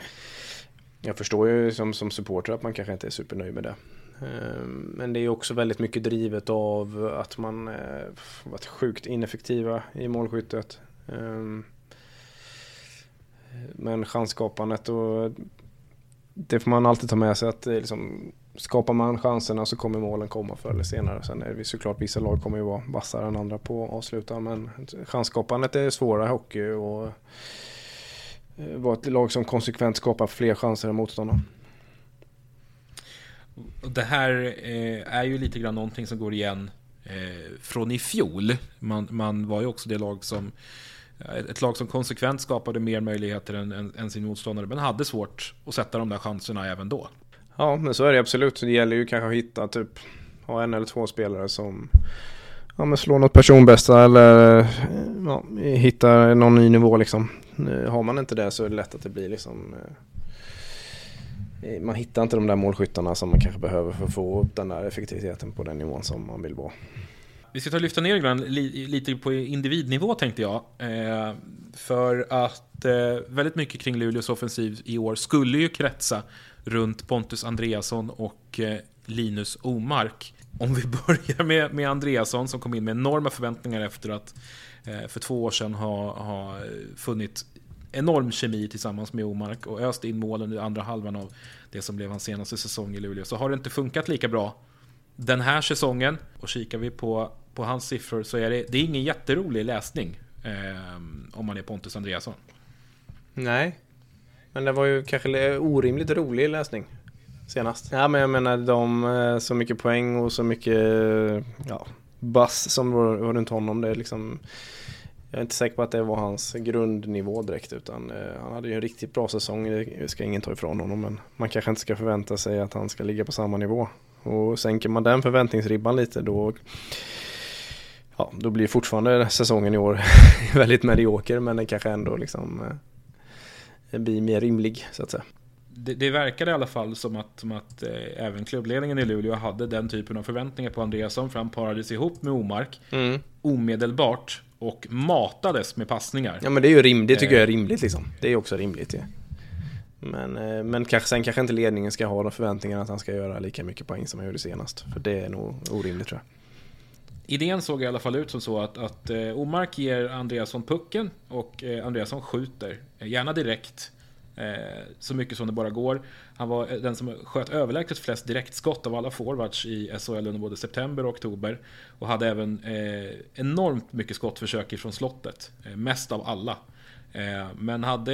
Speaker 2: jag förstår ju som, som supporter att man kanske inte är supernöjd med det. Ehm, men det är också väldigt mycket drivet av att man eh, varit sjukt ineffektiva i målskyttet. Ehm, men chansskapandet och det får man alltid ta med sig att liksom, skapar man chanserna så kommer målen komma förr eller senare. Sen är det såklart vissa lag kommer ju vara vassare än andra på att avsluta men chansskapandet är svårare i hockey och eh, vara ett lag som konsekvent skapar fler chanser än motståndaren.
Speaker 1: Det här eh, är ju lite grann någonting som går igen eh, från i fjol. Man, man var ju också det lag som ett lag som konsekvent skapade mer möjligheter än, än, än, sin motståndare men hade svårt att sätta de där chanserna även då.
Speaker 2: Ja, men så är det absolut. Det gäller ju kanske att hitta typ ha en eller två spelare som ja, men slår något personbästa eller ja, hittar någon ny nivå liksom. Har man inte det så är det lätt att det blir liksom eh, eh, man hittar inte de där målskyttarna som man kanske behöver för att få upp den där effektiviteten på den nivån som man vill vara.
Speaker 1: Vi ska ta och lyfta ner det li, lite på individnivå tänkte jag. Eh, för att eh, väldigt mycket kring Luleås offensiv i år skulle ju kretsa runt Pontus Andreasson och eh, Linus Omark. Om vi [LAUGHS] börjar med, med Andreasson som kom in med enorma förväntningar efter att eh, för två år sedan ha, ha funnit enorm kemi tillsammans med Omark och öst in målen i andra halvan av det som blev hans senaste säsong i Luleå. Så har det inte funkat lika bra den här säsongen och kikar vi på, på hans siffror så är det, det är ingen jätterolig läsning eh, om man är Pontus Andreasson.
Speaker 2: Nej, men det var ju kanske orimligt rolig läsning senast. Ja men jag menar de, eh, så mycket poäng och så mycket ja, bass som var, runt honom. Det är liksom, jag är inte säker på att det var hans grundnivå direkt utan eh, han hade ju en riktigt bra säsong. Det ska ingen ta ifrån honom men man kanske inte ska förvänta sig att han ska ligga på samma nivå. Och sänker man den förväntningsribban lite då Ja, då blir fortfarande säsongen i år [LAUGHS] väldigt medioker men den kanske ändå liksom eh, bli mer rimlig så att säga.
Speaker 1: Det, det verkade i alla fall som att, som att eh, även klubbledningen i Luleå hade den typen av förväntningar på Andreasson för han parades ihop med Omark mm. omedelbart och matades med passningar.
Speaker 2: Ja men det är ju rimligt, det tycker jag är eh. rimligt liksom. Det är också rimligt ja. Men, eh, men kanske, sen kanske inte ledningen ska ha de förväntningarna att han ska göra lika mycket poäng som han gjorde senast. För det är nog orimligt tror jag.
Speaker 1: Idén såg i alla fall ut som så att, att eh, Omark ger Andreasson pucken och eh, Andreasson skjuter. Eh, gärna direkt. Eh, så mycket som det bara går. Han var eh, den som sköt överlägset flest direktskott av alla forwards i SHL under både september och oktober. Och hade även enormt mycket skottförsök ifrån slottet. mest av alla. men hade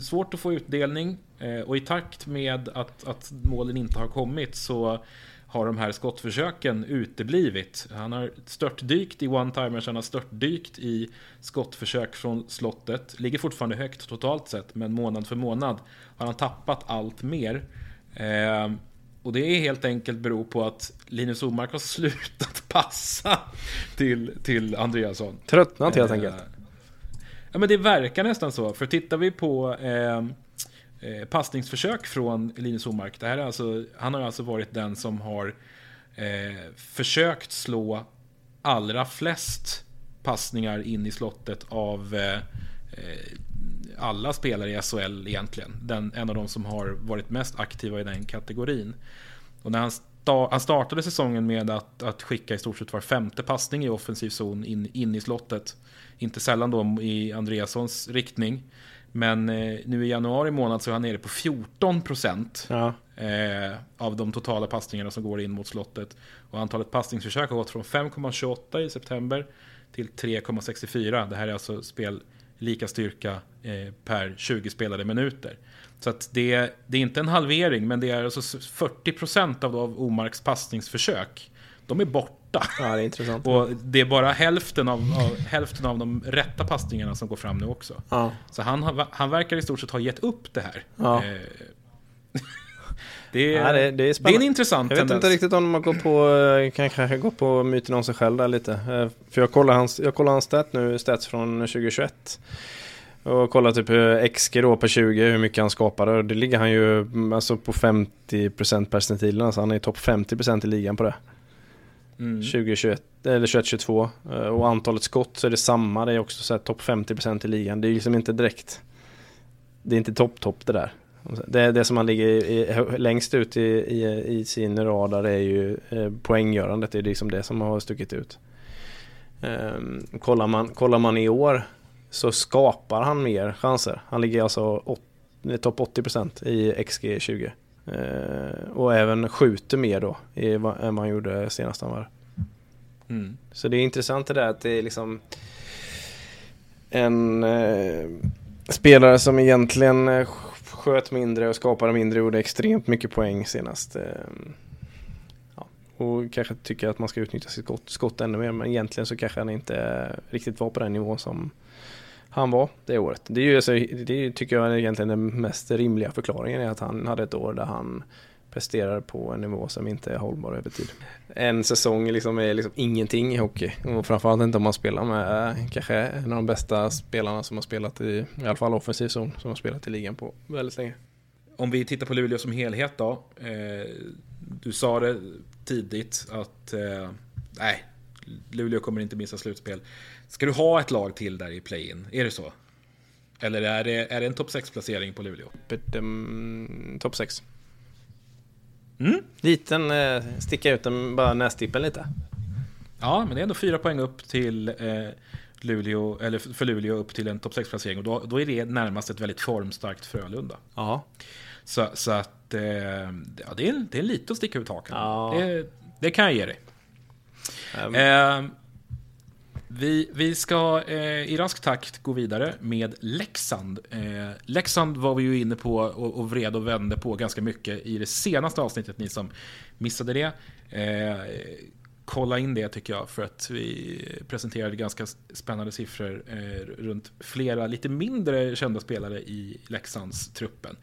Speaker 1: svårt att få utdelning. och i takt med att, att målen inte har kommit så har de här skottförsöken uteblivit. Han har störtdykt i one-timers, han har störtdykt i skottförsök från slottet. Ligger fortfarande högt totalt sett, men månad för månad har han tappat allt mer. Eh, och det är helt enkelt beror på att Linus Omark har [LAUGHS] slutat passa till, till Andreasson.
Speaker 2: Tröttnat helt eh, enkelt.
Speaker 1: Ja men det verkar nästan så. För tittar vi på eh, eh, passningsförsök från Linus Omark. Det här är alltså, han har alltså varit den som har eh, försökt slå allra flest passningar in i slottet av eh, eh alla spelare i SHL egentligen. Den, en av de som har varit mest aktiva i den kategorin. Och när han, sta han startade säsongen med att, att skicka i stort sett var femte passning i offensiv zon in, in i slottet. Inte sällan då i Andreassons riktning. Men eh, nu i januari månad så är han nere på 14 procent ja. eh, av de totala passningarna som går in mot slottet. Och antalet passningsförsök har gått från 5,28 i september till 3,64. Det här är alltså spel lika styrka eh, per 20 spelade minuter. Så att det, det är inte en halvering, men det är alltså 40 procent av, av Omarks passningsförsök. De är borta borta.
Speaker 2: Ja, det är intressant.
Speaker 1: och det är bara hälften av, av, hälften av de rätta passningarna som går fram nu också. Ja. Så han, han verkar i stort sett ha gett upp det här. Ja. Eh, [LAUGHS] det, är, ja, det, det, är det är en intressant
Speaker 2: Jag vet tendens. inte riktigt om man går på, eh, kanske går på myten om sig själv där lite. Eh, för jag kollar hans, jag kollar hans stat nu, stats från 2021. Och kolla typ XG då på 20, hur mycket han skapade. Det ligger han ju mm, alltså på 50% percentilen. Alltså han är topp 50% i ligan på det. Mm. 2021 eller 2022 eh, och antalet skott så är det samma. Det är också så topp 50% i ligan. Det är liksom inte direkt. Det är inte topp topp det där. Det, det som man ligger i, längst ut i, i, i, sin radar är ju eh, poänggörandet. Det är liksom det som har stuckit ut. Um, kollar, man, kollar man i år så skapar han mer chanser. Han ligger alltså eh, topp 80% i XG20 och även skjuter mer då än vad han gjorde senast han var. Mm. Så det är intressant det där att det är liksom en uh, spelare som egentligen uh, sköt mindre och skapade mindre och gjorde extremt mycket poäng senast. Uh, och kanske tycker att man ska utnyttja sitt skott, skott ännu mer. Men egentligen så kanske han inte riktigt var på den nivån som han var det året. Det, är ju, alltså, det tycker jag är egentligen den mest rimliga förklaringen är att han hade ett år där han presterar på en nivå som inte är hållbar över tid. En säsong liksom är liksom ingenting i hockey och framförallt inte om man spelar med eh, kanske en av de bästa spelarna som har spelat i, i alla fall offensiv zon, som har spelat i ligan på väldigt länge.
Speaker 1: Om vi tittar på Luleå som helhet då. Eh, du sa det tidigt att eh, nej, Luleå kommer inte missa slutspel. Ska du ha ett lag till där i play-in? Är det så? Eller är det, är det en topp 6-placering på Luleå?
Speaker 2: Um, topp 6. Mm. Liten, eh, sticka ut den, bara nästippen lite.
Speaker 1: Ja, men det är ändå fyra poäng upp till eh, Luleå, eller för Luleå upp till en topp 6-placering. Och då, då är det närmast ett väldigt formstarkt Frölunda.
Speaker 2: Ja.
Speaker 1: Så, så att eh, ja, det, är, det är lite att sticka ut hakan. Ja. Det, det, kan jag ge dig. Um. Eh, vi, vi ska eh, i rask takt gå vidare med Leksand. Eh, Leksand var vi ju inne på och, och vred och vände på ganska mycket i det senaste avsnittet, ni som missade det. Eh, kolla in det tycker jag för att vi presenterade ganska spännande siffror eh, runt flera lite mindre kända spelare i Leksands truppen.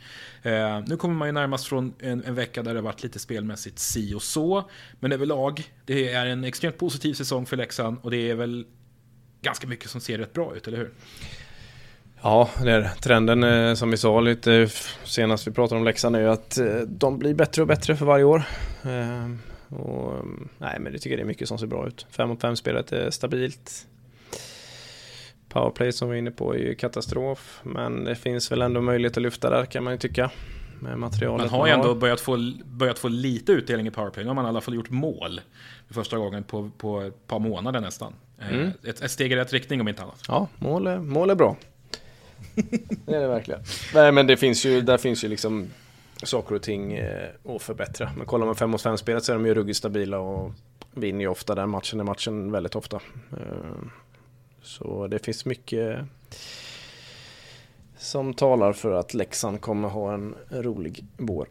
Speaker 1: Eh, nu kommer man ju närmast från en, en, vecka där det varit lite spelmässigt si och så. Men överlag, det är en extremt positiv säsong för Leksand och det är väl ganska mycket som ser rätt bra ut, eller hur?
Speaker 2: Ja, det är trenden eh, som vi sa lite senast vi pratade om Leksand är ju att eh, de blir bättre och bättre för varje år. Eh, och, nej, men det tycker jag det är mycket som ser bra ut. 5 mot 5 spelet är stabilt. Powerplay som vi är inne på är ju katastrof, men det finns väl ändå möjlighet att lyfta där kan man ju tycka. Med materialet
Speaker 1: man har ju ändå börjat få, börjat få lite utdelning i powerplay. Nu har man i alla fall gjort mål för första gången på, på ett par månader nästan. Eh, mm. Ett, ett, steg i rätt riktning om inte annat.
Speaker 2: Ja, mål är, mål är bra. [LAUGHS] det är det verkligen. Nej men det finns ju, där finns ju liksom saker och ting eh, att förbättra. Men kollar man 5 mot 5 spelet så är de ju ruggigt stabila och vinner ju ofta den matchen, den matchen väldigt ofta. Eh, så det finns mycket som talar för att Leksand kommer ha en rolig vår.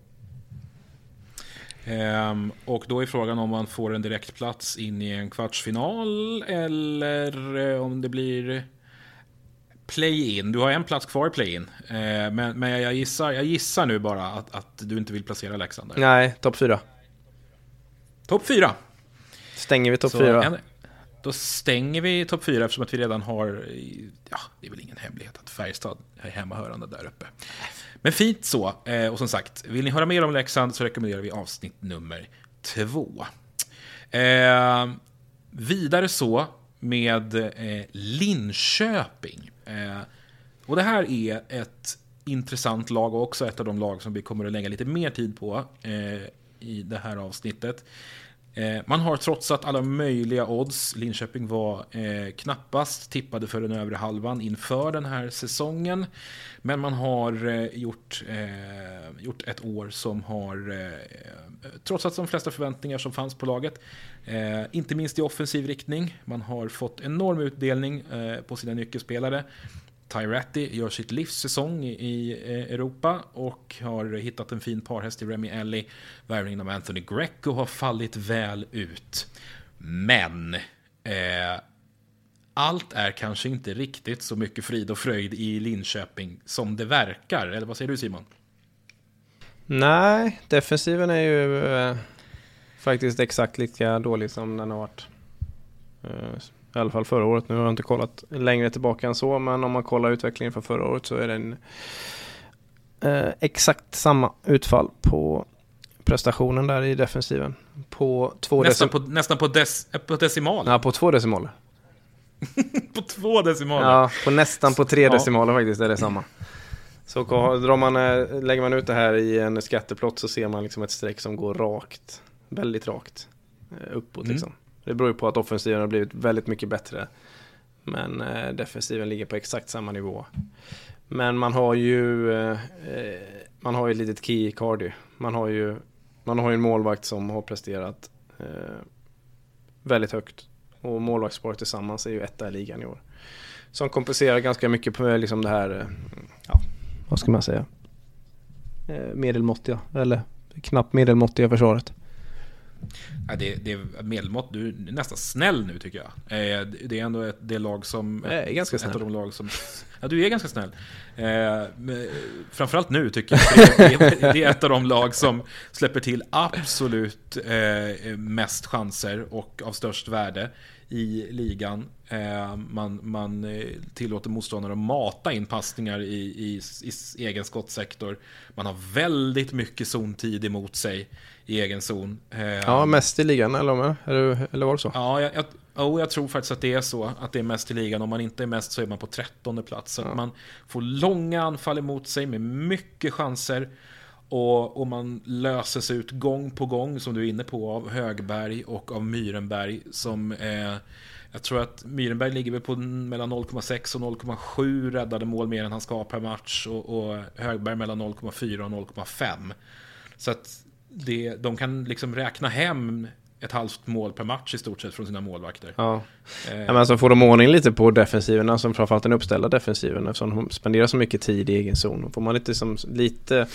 Speaker 1: Um, och då är frågan om man får en direktplats in i en kvartsfinal eller eh, om det blir play-in. Du har en plats kvar i play-in. Uh, men, men jag, gissar, jag gissar nu bara att, att du inte vill placera Leksand där.
Speaker 2: Nej, topp fyra.
Speaker 1: Topp fyra.
Speaker 2: Stänger vi topp fyra?
Speaker 1: Då stänger vi topp fyra eftersom att vi redan har, ja, det är väl ingen hemlighet att Färjestad är hemmahörande där uppe. Men fint så. Eh, och som sagt, vill ni höra mer om Leksand så rekommenderar vi avsnitt nummer två. Eh, vidare så med eh, Linköping. Eh, och det här är ett intressant lag och också ett av de lag som vi kommer att lägga lite mer tid på eh, i det här avsnittet. Eh, man har trotsat alla möjliga odds. Linköping var eh, knappast tippade för den övre halvan inför den här säsongen. Men man har eh, gjort, eh, gjort ett år som har eh, trotsat de flesta förväntningar som fanns på laget. Eh, inte minst i offensiv riktning. Man har fått enorm utdelning eh, på sina nyckelspelare. Tyratti gör sitt livs säsong i eh, Europa och har hittat en fin parhäst i Remy Ellie. Värvningen av Anthony Greco har fallit väl ut. Men eh, allt är kanske inte riktigt så mycket frid och fröjd i Linköping som det verkar. Eller vad säger du Simon?
Speaker 2: Nej, defensiven är ju eh, faktiskt exakt lika dålig som den har varit. Eh, I alla fall förra året. Nu har jag inte kollat längre tillbaka än så. Men om man kollar utvecklingen för förra året så är det en eh, exakt samma utfall på prestationen där i defensiven. På två,
Speaker 1: Nästan på, nästan på, dec, på decimaler.
Speaker 2: ja, på två decimaler. [LAUGHS]
Speaker 1: På två decimaler.
Speaker 2: Ja, på nästan på tre
Speaker 1: Ja.
Speaker 2: decimaler faktiskt är det samma. Så drar man, eh, lägger man ut det här i en skatteplott så ser man liksom ett streck som går rakt. Väldigt rakt. eh, Uppåt
Speaker 1: Mm.
Speaker 2: liksom. Det beror ju på att offensiven har blivit väldigt mycket bättre. Men eh, defensiven ligger på exakt samma nivå. Men man har ju eh, Man har ju ett litet key i Cardi. Man har ju Man har ju en målvakt som har presterat Väldigt högt. Och målvaktsparet tillsammans är ju etta i ligan i år. Som kompenserar ganska mycket på liksom det här Ja, vad ska man säga? Medelmåttiga, eller knappt medelmåttiga försvaret.
Speaker 1: Ja, det, det är medelmått. Du är nästan snäll nu tycker jag. Eh, Det är ändå ett, det lag som...
Speaker 2: Jag är ganska
Speaker 1: ett
Speaker 2: snäll.
Speaker 1: av de lag som... Ja, du är ganska snäll. Eh, framförallt nu tycker jag. [LAUGHS] Det, det, det är ett av de lag som släpper till absolut eh, mest chanser och av störst värde i ligan. Eh, man, man eh, tillåter motståndare att mata in passningar i, i, i egen skottsektor. Man har väldigt mycket zontid emot sig i egen zon. Eh,
Speaker 2: Ja, mest i ligan eller, eller, var det så?
Speaker 1: Ja, jag, jag, oh, jag tror faktiskt att det är så. Att det är mest i ligan. Om man inte är mest så är man på trettonde plats. Så att man får långa anfall emot sig med mycket chanser. Och, och man löses ut gång på gång, som du är inne på, av Högberg och av Myrenberg. Som eh, jag tror att Myrenberg ligger väl på mellan 0,6 och 0,7 räddade mål mer än han ska per match. Och, och Högberg mellan 0,4 och 0,5. Så att det, de kan liksom räkna hem ett halvt mål per match i stort sett från sina målvakter.
Speaker 2: Ja.
Speaker 1: Eh,
Speaker 2: men så får de ordning lite på defensiven, alltså framförallt den uppställda defensiven eftersom de spenderar så mycket tid i egen zon. Får man lite som lite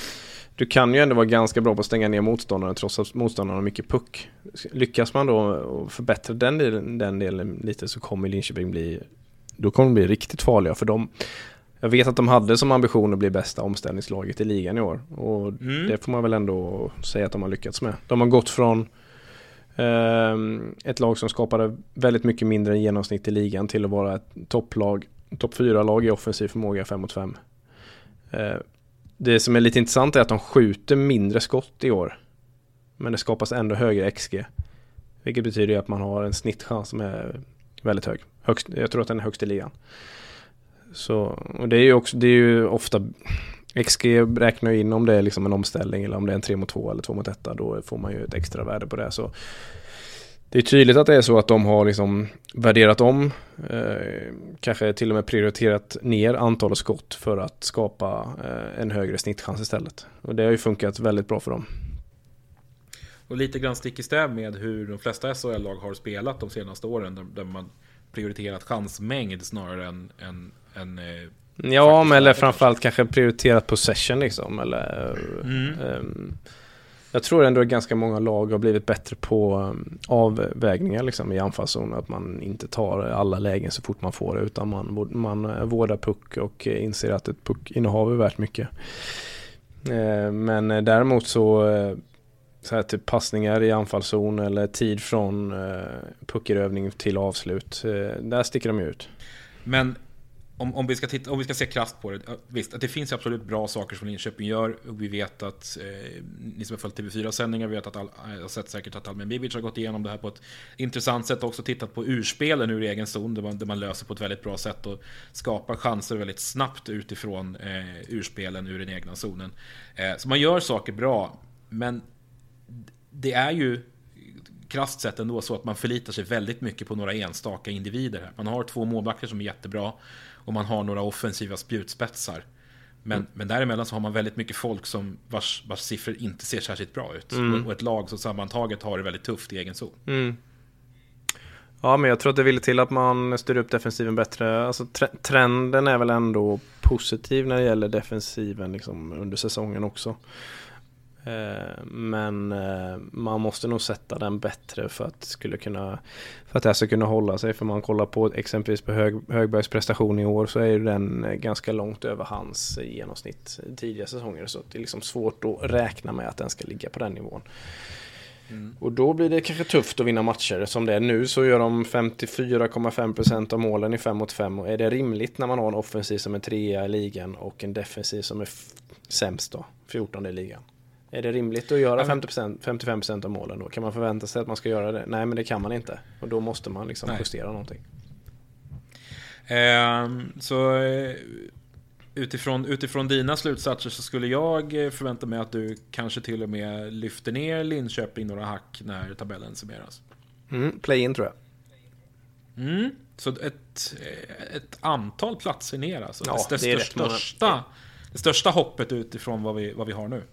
Speaker 2: Du kan ju ändå vara ganska bra på att stänga ner motståndaren trots att motståndaren har mycket puck. Lyckas man då förbättra den delen, den delen lite så kommer Linköping bli Då kommer de bli riktigt farliga för dem Jag vet att de hade som ambition att bli bästa omställningslaget i ligan i år och
Speaker 1: Mm.
Speaker 2: det får man väl ändå säga att de har lyckats med. De har gått från Ehm, ett lag som skapade väldigt mycket mindre än genomsnitt i ligan till att vara ett topplag, topp 4-lag i offensiv förmåga 5 mot 5. Det som är lite intressant är att de skjuter mindre skott i år. Men det skapas ändå högre XG. Vilket betyder ju att man har en snittchans som är väldigt hög. Högst, jag tror att den är högst i ligan. Så, och det är ju också, det är ju ofta XG räknar ju in om det är liksom en omställning eller om det är en 3 mot 2 eller 2 mot 1 då får man ju ett extra värde på det. Så det är tydligt att det är så att de har liksom värderat om, eh, kanske till och med prioriterat ner antalet skott för att skapa eh, en högre snittchans istället. Och det har ju funkat väldigt bra för dem.
Speaker 1: Och lite grann stick i stäv med hur de flesta SHL-lag har spelat de senaste åren. Där, där man prioriterat chansmängd snarare än, än, än eh,
Speaker 2: Ja, men eller framförallt kanske prioriterat possession liksom. Eller,
Speaker 1: Mm.
Speaker 2: ehm, jag tror ändå att ganska många lag har blivit bättre på um, avvägningar liksom, i anfallszon. Att man inte tar alla lägen så fort man får det. Utan man, man eh, vårdar puck och eh, inser att ett puckinnehav är värt mycket. Eh, men däremot så, så här typ passningar i anfallszon eller tid från puckerövning till avslut. Där sticker de ju ut.
Speaker 1: Men om, om, vi ska titta, om vi ska se krasst på det. Visst, att det finns absolut bra saker som Linköping gör. Och vi vet att, eh, ni som har följt TV4-sändningar vet att, all, eh, har sett säkert att Almen Bibic har gått igenom det här på ett intressant sätt. Också tittat på urspelen ur egen zon. Där man, där man löser på ett väldigt bra sätt och skapar chanser väldigt snabbt utifrån eh, urspelen ur den egna zonen. Eh, så man gör saker bra. Men det är ju krasst sett ändå så att man förlitar sig väldigt mycket på några enstaka individer. här. Man har två målvakter som är jättebra och man har några offensiva spjutspetsar. Men, men däremellan så har man väldigt mycket folk som vars, vars siffror inte ser särskilt bra ut. Och, och ett lag som sammantaget har det väldigt tufft i egen zon.
Speaker 2: Mm. Ja, men jag tror att det vill till att man styr upp defensiven bättre. Alltså, tre- trenden är väl ändå positiv när det gäller defensiven liksom, under säsongen också. Eh, men eh, man måste nog sätta den bättre för att, skulle kunna, för att det här ska kunna hålla sig. För man kollar på exempelvis på Hög, Högbergs prestation i år så är den eh, ganska långt över hans genomsnitt tidiga säsonger. Så det är liksom svårt att räkna med att den ska ligga på den nivån.
Speaker 1: Mm.
Speaker 2: Och då blir det kanske tufft att vinna matcher. Som det är nu så gör de 54,5% av målen i 5 mot 5. Och är det rimligt när man har en offensiv som är trea i ligan och en defensiv som är sämst då, 14 i ligan? Är det rimligt att göra
Speaker 1: Ja, men-
Speaker 2: 50%, 55% av målen då? Kan man förvänta sig att man ska göra det? Nej men det kan man inte. Och då måste man liksom
Speaker 1: Nej.
Speaker 2: justera någonting.
Speaker 1: Ehm, så eh, utifrån, utifrån dina slutsatser så skulle jag eh, förvänta mig att du kanske till och med lyfter ner Linköping några hack när tabellen summeras.
Speaker 2: Mm, play-in tror jag.
Speaker 1: Mm. Så ett, eh, ett antal platser ner alltså.
Speaker 2: Ja,
Speaker 1: det,
Speaker 2: det är
Speaker 1: det, största, det största hoppet utifrån vad vi, vad vi har nu.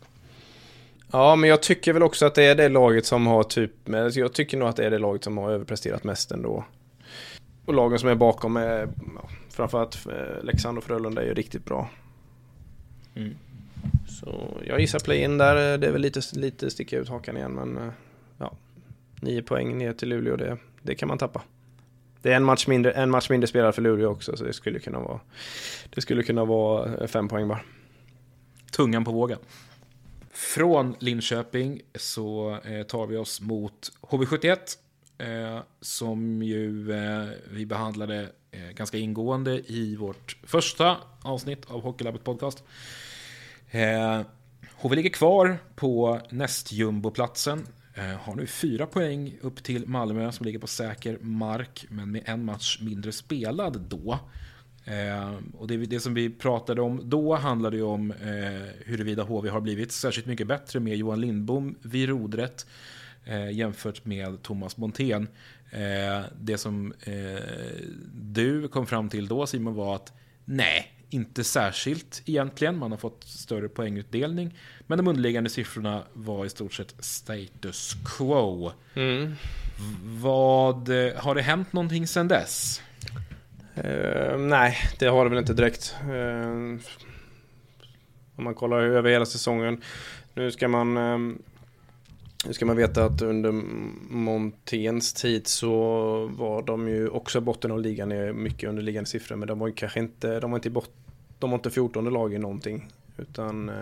Speaker 2: Ja, men jag tycker väl också att det är det laget som har typ, jag tycker nog att det är det laget som har överpresterat mest ändå. Och lagen som är bakom är, ja, framförallt eh, Leksand och Frölunda är ju riktigt bra.
Speaker 1: Mm.
Speaker 2: Så jag gissar play-in där, eh, det är väl lite, lite sticka ut hakan igen, men eh, ja, nio poäng ner till Luleå, det, det kan man tappa. Det är en match mindre, en match mindre spelare för Luleå också, så det skulle kunna vara, det skulle kunna vara fem poäng bara.
Speaker 1: Tungan på vågen. Från Linköping så eh, tar vi oss mot HV71. Eh, som ju eh, vi behandlade eh, ganska ingående i vårt första avsnitt av Hockeylabbet podcast. Eh, HV ligger kvar på nästjumboplatsen. Eh, har nu fyra poäng upp till Malmö som ligger på säker mark, men med en match mindre spelad då. Eh, och det, det som vi pratade om då handlade ju om eh, huruvida HV har blivit särskilt mycket bättre med Johan Lindbom vid rodret eh, jämfört med Thomas Montén. Eh, det som eh, du kom fram till då Simon var att nej, inte särskilt egentligen. Man har fått större poängutdelning. Men de underliggande siffrorna var i stort sett status quo. Vad, eh, har det hänt någonting sedan dess?
Speaker 2: Eh, nej, det har det väl inte direkt. Eh, om man kollar över hela säsongen. Nu ska man, eh, nu ska man veta att under Monténs tid så var de ju också botten av ligan i mycket underliggande siffror. Men de var ju kanske inte, de var inte i bot, de var inte 14 lag i någonting. Utan eh,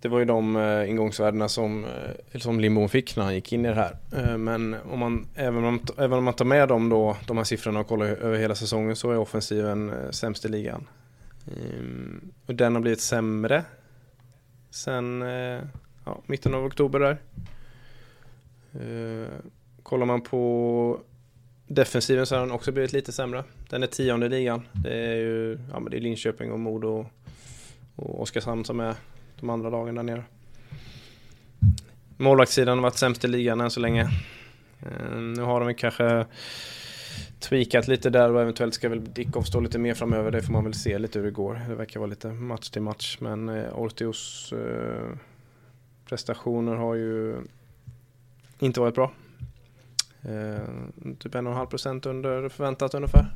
Speaker 2: det var ju de eh, ingångsvärdena som, eh, som Lindbom fick när han gick in i det här. Eh, men om man, även, om man, även om man tar med dem då, de här siffrorna och kollar över hela säsongen så är offensiven eh, sämst i ligan. Ehm, och den har blivit sämre sen ja, mitten av oktober där. Kollar man på defensiven så har den också blivit lite sämre. Den är tionde i ligan. Det är ju ja, men det är Linköping och Modo och, och Oskarshamn som är de andra lagen där nere. Målvaktssidan har varit sämst i ligan än så länge. Eh, nu har de kanske tweakat lite där och eventuellt ska väl Dickov stå lite mer framöver. Det får man väl se lite hur det går. Det verkar vara lite match till match. Men eh, Ortios eh, prestationer har ju inte varit bra. Typ en och en halv procent under förväntat ungefär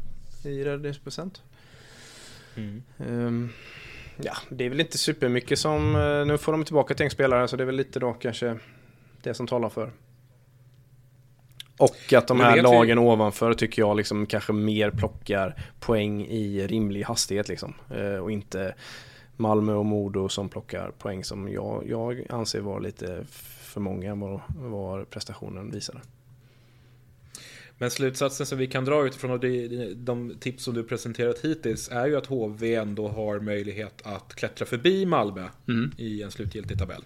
Speaker 2: i räddningsprocent. Ehm, ja, det är väl inte supermycket som, eh, nu får de tillbaka ett gäng spelare så det är väl lite då kanske det som talar för. Och att de här
Speaker 1: vet vi-
Speaker 2: lagen ovanför tycker jag liksom kanske mer plockar poäng i rimlig hastighet liksom. Eh, och inte Malmö och Modo som plockar poäng som jag, jag anser var lite för många än vad, vad prestationen visade.
Speaker 1: Men slutsatsen som vi kan dra utifrån de, de tips som du presenterat hittills är ju att HV ändå har möjlighet att klättra förbi Malmö i en slutgiltig tabell.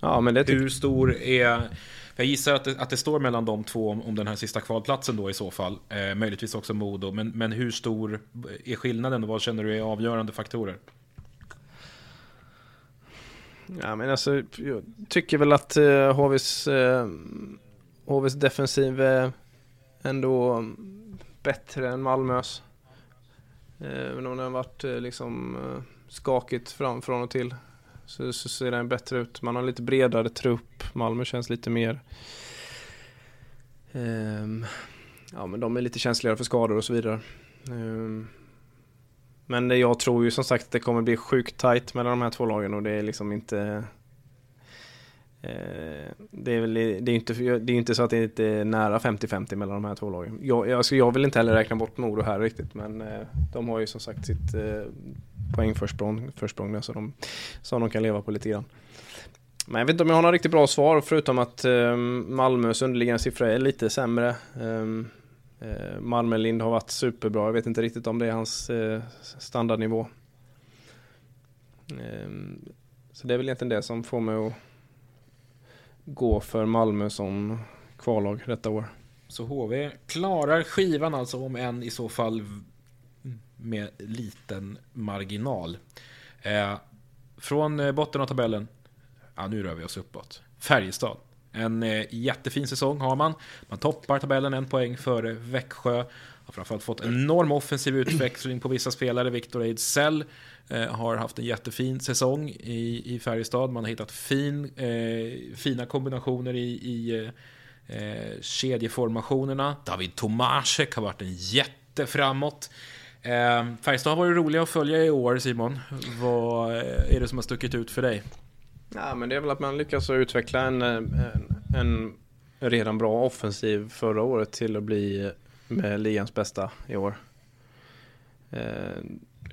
Speaker 2: Ja men det
Speaker 1: Hur stor är... Jag gissar att det, att det står mellan de två om, om den här sista kvalplatsen då i så fall. Eh, möjligtvis också Modo. Men, men hur stor är skillnaden och vad känner du är avgörande faktorer?
Speaker 2: Ja men alltså jag tycker väl att uh, HVs, eh, HVs defensiv är ändå bättre än Malmös. Även om det har varit eh, liksom eh, skakigt fram, från och till så, så ser den bättre ut. Man har lite bredare trupp. Malmö känns lite mer Um, Ja men de är lite känsligare för skador och så vidare. Um, men jag tror ju som sagt att det kommer bli sjukt tight mellan de här två lagen och det är liksom inte Eh, det är väl det är inte, det är inte så att det är inte nära 50-50 mellan de här två lagen. Jag, jag, alltså jag vill inte heller räkna bort Modo här riktigt men eh, de har ju som sagt sitt eh, poängförsprång försprång så de, som de kan leva på lite grann. Men jag vet inte om jag har några riktigt bra svar förutom att ehm, Malmös underliggande siffra är lite sämre. Ehm, Malmö Lind har varit superbra. Jag vet inte riktigt om det är hans standardnivå. Ehm, så det är väl egentligen det som får mig att gå för Malmö som kvallag detta år.
Speaker 1: Så HV klarar skivan alltså, om än i så fall med liten marginal. Eh, från eh, botten av tabellen, ja nu rör vi oss uppåt. Färjestad. En eh, jättefin säsong har man. Man toppar tabellen en poäng före Växjö. Har framförallt fått enorm offensiv utveckling på vissa spelare. Viktor Ejdsell Eh, har haft en jättefin säsong i, i Färjestad. Man har hittat fin, eh, fina kombinationer i, i eh, kedjeformationerna. David Tomasek har varit en jätte framåt. Eh, Färjestad har varit roliga att följa i år, Simon. Vad eh, är det som har stuckit ut för dig?
Speaker 2: Ja, men det är väl att man lyckas utveckla en, eh, en, en redan bra offensiv förra året till att bli med ligans bästa i år. Eh,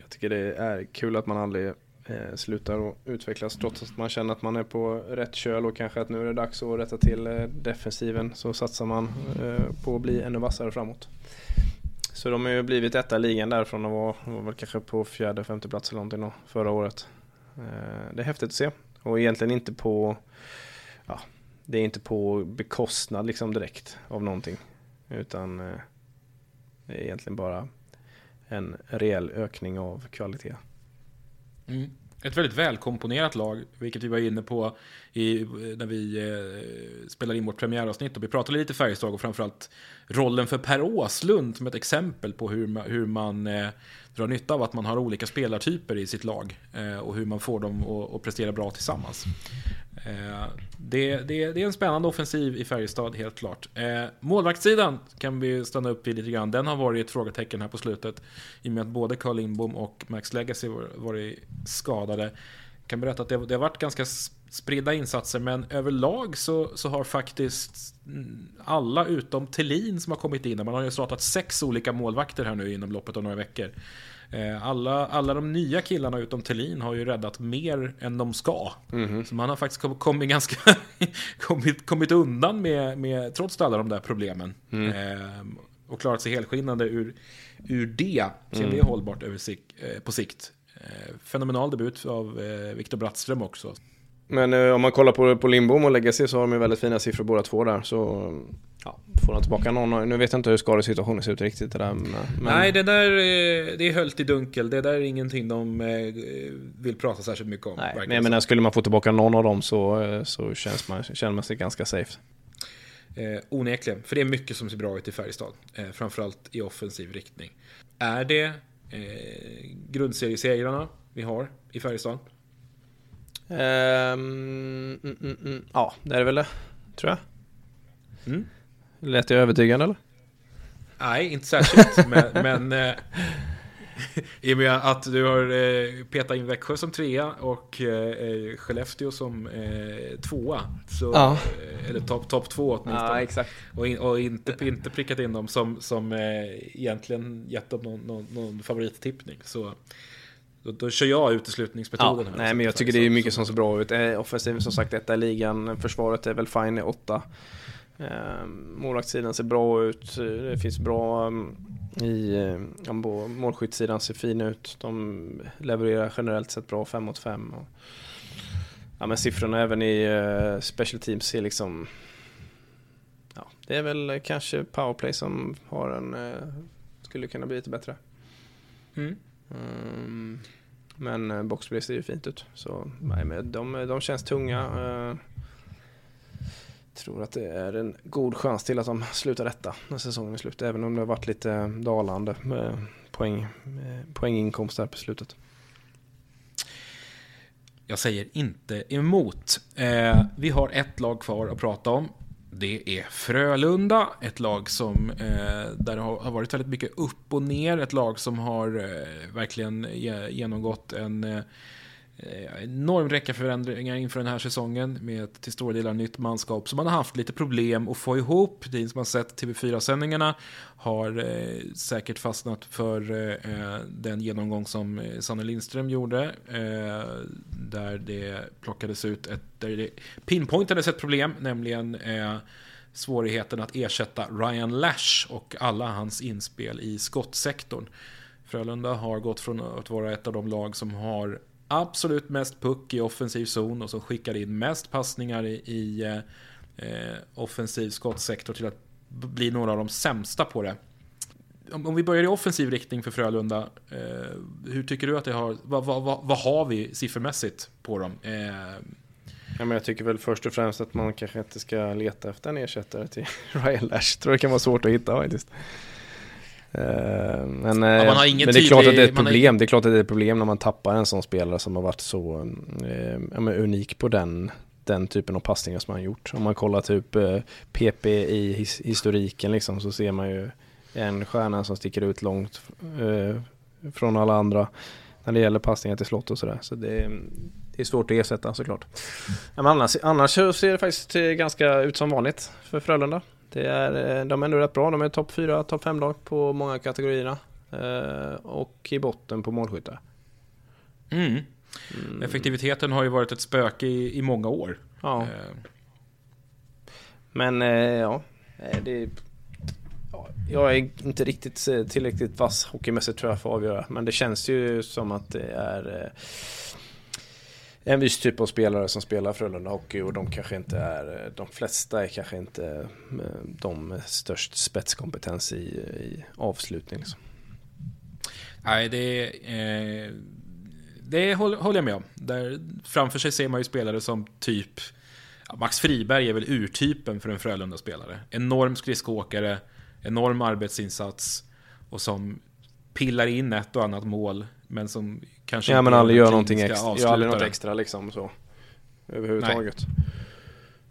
Speaker 2: jag tycker det är kul att man aldrig eh, slutar att utvecklas trots att man känner att man är på rätt köl och kanske att nu är det dags att rätta till eh, defensiven så satsar man eh, på att bli ännu vassare framåt. Så de har ju blivit etta i ligan därifrån och var, var väl kanske på fjärde, femte plats eller någonting då, förra året. Eh, det är häftigt att se och egentligen inte på ja, det är inte på bekostnad liksom direkt av någonting utan eh, det är egentligen bara en rejäl ökning av kvalitet.
Speaker 1: Mm. Ett väldigt välkomponerat lag, vilket vi var inne på i, när vi eh, spelade in vårt premiäravsnitt. Och vi pratade lite Färjestad och framförallt rollen för Per Åslund som ett exempel på hur man, hur man eh, drar nytta av att man har olika spelartyper i sitt lag eh, och hur man får dem att, att prestera bra tillsammans. Eh, det, det, det, är en spännande offensiv i Färjestad, helt klart. Eh, målvaktssidan kan vi stanna upp vid lite grann. Den har varit ett frågetecken här på slutet. I och med att både Carl Lindbom och Max Legacy varit skadade. Jag kan berätta att det, det har varit ganska spridda insatser, men överlag så, så har faktiskt alla utom Tellin som har kommit in, man har ju startat sex olika målvakter här nu inom loppet av några veckor. Eh, alla, alla de nya killarna utom Tellin har ju räddat mer än de ska. Mm. Så man har faktiskt kommit, ganska [LAUGHS] kommit, kommit undan med, med, trots alla de där problemen. Mm. Eh, och klarat sig helskinnande ur, ur det. Ser mm. det hållbart över sig, eh, på sikt. Eh, fenomenal debut av eh, Viktor Brattström också.
Speaker 2: Men eh, om man kollar på, på Lindbom och Legacy så har de ju väldigt fina siffror båda två där. Så ja, får de tillbaka någon. Nu vet jag inte hur skadesituationen ser ut riktigt. Det där, men...
Speaker 1: Nej, det där eh, det är höljt i dunkel. Det där är ingenting de eh, vill prata särskilt mycket om.
Speaker 2: Nej, men jag menar, skulle man få tillbaka någon av dem så, eh, så känns man, känner man sig ganska safe.
Speaker 1: Eh, onekligen, för det är mycket som ser bra ut i Färjestad. Eh, framförallt i offensiv riktning. Är det eh, grundseriesegrarna vi har i Färjestad?
Speaker 2: Mm, mm, mm. Ja, det är det väl det, tror jag. Mm. Lät jag övertygande eller?
Speaker 1: Nej, inte särskilt. [LAUGHS] men, men eh, [LAUGHS] i och med att du har eh, petat in Växjö som trea och eh, Skellefteå som eh, tvåa. Så, ja. Eh, eller topp top två åtminstone.
Speaker 2: Ja, exakt.
Speaker 1: Och, in, och inte, inte prickat in dem som, som eh, egentligen gett dem någon, någon, någon favorittippning. Så då, då kör jag uteslutningsmetoden.
Speaker 2: Ja, här, nej, men jag tycker det är mycket som ser bra ut. Eh, offensiven som sagt etta i ligan. Försvaret är väl fine i åtta. Eh, målvaktssidan ser bra ut. Det finns bra um, i eh, ja, målskyttssidan ser fin ut. De levererar generellt sett bra 5 mot 5. Ja, men siffrorna även i uh, special teams ser liksom Ja, det är väl kanske powerplay som har en uh, skulle kunna bli lite bättre. Mm. Men uh, boxplay ser ju fint ut. Så nej, men de, de känns tunga. Uh, tror att det är en god chans till att de slutar rätta när säsongen är slut. Även om det har varit lite dalande med poäng, med poänginkomst här på slutet.
Speaker 1: Jag säger inte emot. Eh, vi har ett lag kvar att prata om. Det är Frölunda, ett lag som eh, där har, har, varit väldigt mycket upp och ner. Ett lag som har eh, verkligen genomgått en Eh, Eh, enorm räcka förändringar inför den här säsongen med ett till stora delar nytt manskap. Så man har haft lite problem att få ihop. Det som har sett TV4-sändningarna har eh, säkert fastnat för eh, den genomgång som eh, Sanne Lindström gjorde. Eh, där det plockades ut ett, där det pinpointades ett problem, nämligen eh, svårigheten att ersätta Ryan Lash och alla hans inspel i skottsektorn. Frölunda har gått från att vara ett av de lag som har absolut mest puck i offensiv zon och som skickar in mest passningar i, i eh, eh, offensiv skottsektor till att bli några av de sämsta på det. Om, om vi börjar i offensiv riktning för Frölunda, eh, hur tycker du att det har, vad, vad, vad, vad har vi siffermässigt på dem? Eh,
Speaker 2: Ja, men jag tycker väl först och främst att man kanske inte ska leta efter en ersättare till [LAUGHS] Ryan Lash. Tror det kan vara svårt att hitta faktiskt. Uh, men,
Speaker 1: ja, man har ingen
Speaker 2: men det är klart att det är ett problem. Det är klart att det är ett problem när man tappar en sån spelare som har varit så men unik på den, den typen av passningar som han gjort. Om man kollar typ uh, PP i his historiken liksom så ser man ju en stjärna som sticker ut långt från alla andra när det gäller passningar till slott och sådär. Så det, det är svårt att ersätta såklart. Men annars, annars ser det faktiskt ganska ut som vanligt för Frölunda. Det är, de är ändå rätt bra. De är topp 4, topp 5 lag på många kategorierna. Eh, och i botten på målskyttar.
Speaker 1: Mm. Mm. Effektiviteten har ju varit ett spöke i, i många år.
Speaker 2: Ja. Eh. Men eh, ja, eh, det, ja, jag är inte riktigt eh, tillräckligt vass hockeymässigt tror jag för att avgöra. Men det känns ju som att det är eh, en viss typ av spelare som spelar Frölunda Hockey och de kanske inte är, de flesta är kanske inte eh, de med störst spetskompetens i, i avslutning. Liksom.
Speaker 1: Nej, det, eh, det håller jag med om. Där framför sig ser man ju spelare som typ Max Friberg är väl urtypen för en Frölunda-spelare. Enorm skridskoåkare, enorm arbetsinsats och som pillar in ett och annat mål men som kanske
Speaker 2: Ja men aldrig gör någonting extra, gör aldrig något extra liksom så. Överhuvudtaget.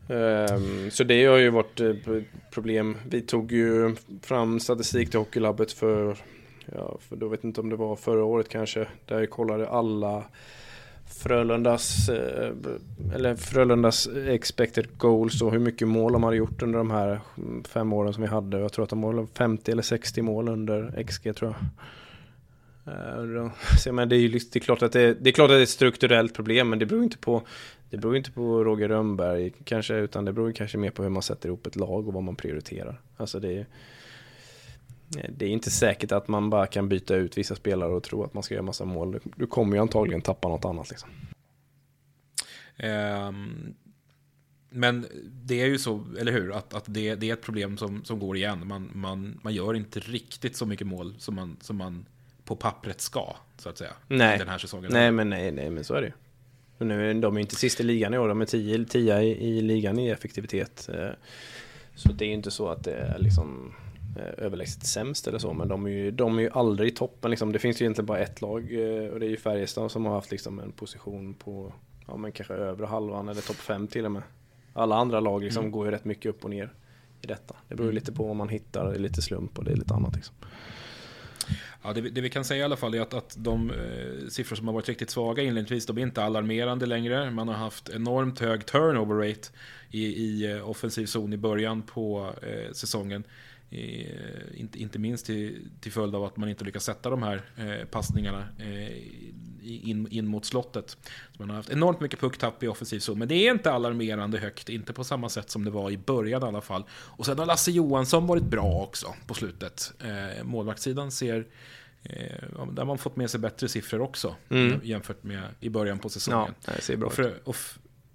Speaker 2: Um, så det har ju varit uh, problem. Vi tog ju fram statistik till Hockeylabbet för, ja, för då vet inte om det var förra året kanske. Där jag kollade alla Frölundas, uh, eller Frölundas expected goals och hur mycket mål de hade gjort under de här fem åren som vi hade. Jag tror att de målade 50 eller 60 mål under XG tror jag. Eh, [LAUGHS] så, men det, är ju, liksom- det, är klart att det, det, är klart att det är ett strukturellt problem men det beror inte på Det beror inte på Roger Rönnberg kanske utan det beror kanske mer på hur man sätter ihop ett lag och vad man prioriterar. Alltså det är eh, det är inte säkert att man bara kan byta ut vissa spelare och tro att man ska göra massa mål. Du kommer ju antagligen tappa något annat liksom.
Speaker 1: Um, men det är ju så, eller hur, att, att det, det är ett problem som, som går igen. Man, man, man gör inte riktigt så mycket mål som man, som man på pappret ska, så att säga.
Speaker 2: Nej,
Speaker 1: den här säsongen.
Speaker 2: nej men nej, nej, men så är det ju. Nu, de är inte sist i ligan i år, de är 10 10 i, i ligan i effektivitet. Eh, så det är ju inte så att det är liksom eh, överlägset sämst eller så, men de är ju, de är ju aldrig i toppen. Liksom. Det finns ju egentligen bara ett lag eh, och det är ju Färjestad som har haft liksom en position på ja, men kanske övre halvan eller topp fem till och med. Alla andra lag liksom mm. går ju rätt mycket upp och ner i detta. Det beror ju mm. lite på vad man hittar, det är lite slump och det är lite annat. Liksom.
Speaker 1: Ja, det, det, vi kan säga i alla fall är att, att de eh, siffror som har varit riktigt svaga inledningsvis, de är inte alarmerande längre. Man har haft enormt hög turnover rate i, i eh, offensiv zon i början på eh, säsongen. I, eh, inte, inte minst till, till följd av att man inte lyckas sätta de här eh, passningarna eh, in, in mot slottet. Så man har haft enormt mycket pucktapp i offensiv zon, men det är inte alarmerande högt, inte på samma sätt som det var i början i alla fall. Och sen har Lasse Johansson varit bra också på slutet. Eh, målvaktssidan ser Eh, där har man fått med sig bättre siffror också mm. jämfört med i början på säsongen.
Speaker 2: Ja, det ser bra
Speaker 1: och, Frö, och,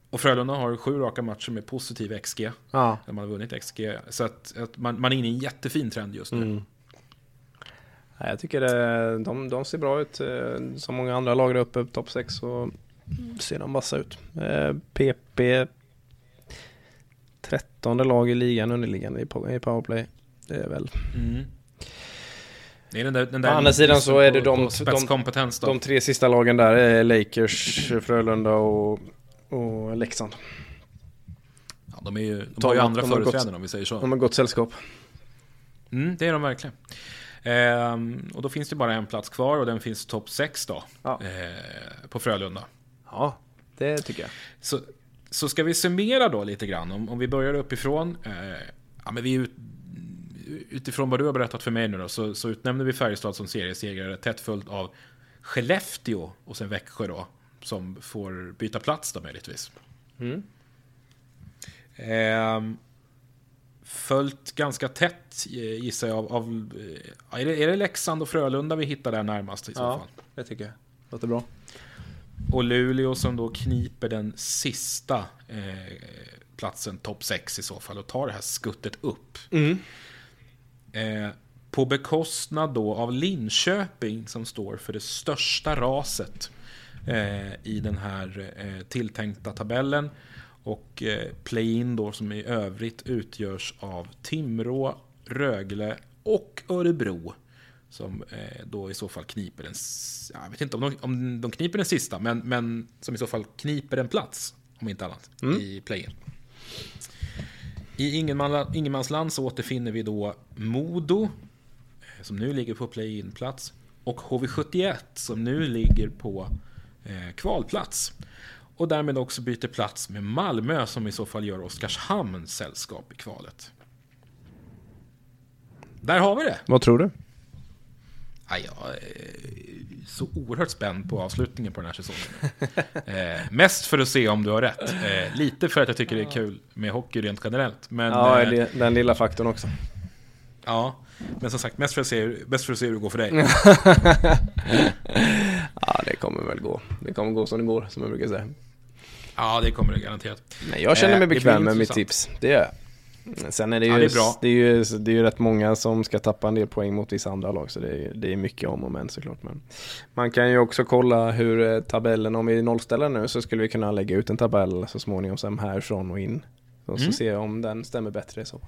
Speaker 1: och Frölunda har sju raka matcher med positiv XG.
Speaker 2: Ja.
Speaker 1: Där man har vunnit XG. Så att, att man, man, är inne i en jättefin trend just nu. Mm.
Speaker 2: Ja, jag tycker det, de, de ser bra ut. Eh, som många andra lag där uppe, topp 6, så ser de vassa ut. PP eh, 13 lag i ligan underliggande i powerplay. Det är väl mm.
Speaker 1: Det är den där, den där
Speaker 2: Å andra sidan så är det de,
Speaker 1: de,
Speaker 2: de, tre sista lagen där är Lakers, Frölunda och, och Leksand.
Speaker 1: Ja, de, är ju, de har ju andra företrädare om vi säger så.
Speaker 2: De har gott sällskap.
Speaker 1: Mm, det är de verkligen. Ehm, och då finns det bara en plats kvar och den finns topp 6 då. Ja. Ehm, på Frölunda.
Speaker 2: Ja, det tycker jag.
Speaker 1: Så, så ska vi summera då lite grann. Om, om vi börjar uppifrån. Eh, ja, men vi ut, utifrån vad du har berättat för mig nu då, så, så utnämner vi Färjestad som seriesegrare tätt följt av Skellefteå och sen Växjö då. Som får byta plats då möjligtvis.
Speaker 2: Mm.
Speaker 1: Eh, följt ganska tätt eh, gissar jag av, av eh, är, det, är det Leksand och Frölunda vi hittar där närmast i så
Speaker 2: Ja,
Speaker 1: fall?
Speaker 2: det tycker jag. Låter bra.
Speaker 1: Och Luleå som då kniper den sista eh, platsen, topp 6 i så fall, och tar det här skuttet upp. Eh, på bekostnad då av Linköping som står för det största raset eh, i den här eh, tilltänkta tabellen. Och eh, play-in då som i övrigt utgörs av Timrå, Rögle och Örebro. Som eh, då i så fall kniper den, s- jag vet inte om de, om de kniper den sista, men, men som i så fall kniper en plats, om inte annat, i play-in. I ingenmansland så återfinner vi då Modo, eh, som nu ligger på play-in-plats, och HV71 som nu ligger på eh, kvalplats. Och därmed också byter plats med Malmö som i så fall gör Oskarshamn sällskap i kvalet. Där har vi det!
Speaker 2: Vad tror du?
Speaker 1: Ja, jag är så oerhört spänd på avslutningen på den här säsongen. [LAUGHS] eh, mest för att se om du har rätt. Eh, lite för att jag tycker det är kul med hockey rent generellt. Men,
Speaker 2: Ja,
Speaker 1: eh,
Speaker 2: den lilla faktorn också.
Speaker 1: ja, men som sagt, mest för, att se, mest för att se hur det går för dig. [LAUGHS]
Speaker 2: Kommer väl gå. Det kommer gå som det går, som jag brukar säga.
Speaker 1: Ja, det kommer det garanterat.
Speaker 2: Men jag känner
Speaker 1: Eh,
Speaker 2: mig
Speaker 1: det
Speaker 2: bekväm med mitt tips. Det gör jag. Sen är det ju,
Speaker 1: Ja, det är bra.
Speaker 2: det är ju, det är ju rätt många som ska tappa en del poäng mot vissa andra lag. Så det är, det är mycket om och men såklart. Men man kan ju också kolla hur eh, tabellen, om vi nollställer nu så skulle vi kunna lägga ut en tabell så småningom sen härifrån och in. Och så
Speaker 1: Mm.
Speaker 2: se om den stämmer bättre så.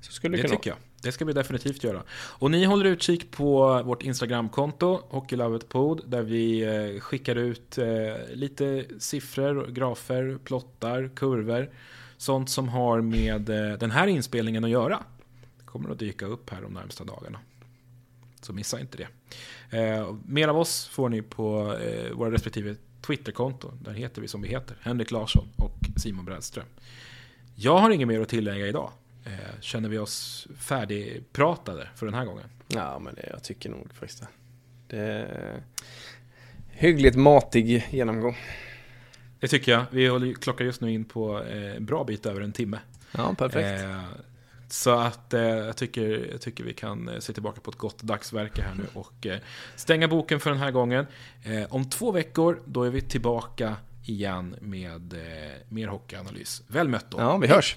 Speaker 2: Så skulle
Speaker 1: Det
Speaker 2: kunna
Speaker 1: tycker jag. Det ska vi definitivt göra. Och ni håller utkik på vårt Instagramkonto, Hockeylovetpod, där vi eh, skickar ut eh, lite siffror, grafer, plottar, kurvor. Sånt som har med eh, den här inspelningen att göra. Det kommer att dyka upp här de närmsta dagarna. Så missa inte det. Mer av oss får ni på våra respektive Twitterkonton. Där heter vi som vi heter. Henrik Larsson och Simon Brädström. Jag har inget mer att tillägga idag. Eh, känner vi oss färdigpratade för den här gången?
Speaker 2: Ja, men det, jag tycker nog faktiskt det. Det är hyggligt matig genomgång.
Speaker 1: Det tycker jag. Vi håller, klockar just nu in på eh, en bra bit över en timme.
Speaker 2: Ja, perfekt.
Speaker 1: Eh, så att eh, jag, tycker, jag tycker vi kan eh, se tillbaka på ett gott dagsverke här nu och eh, stänga boken för den här gången. Om två veckor, då är vi tillbaka igen med mer hockeyanalys. Väl mött då!
Speaker 2: Ja, vi hörs.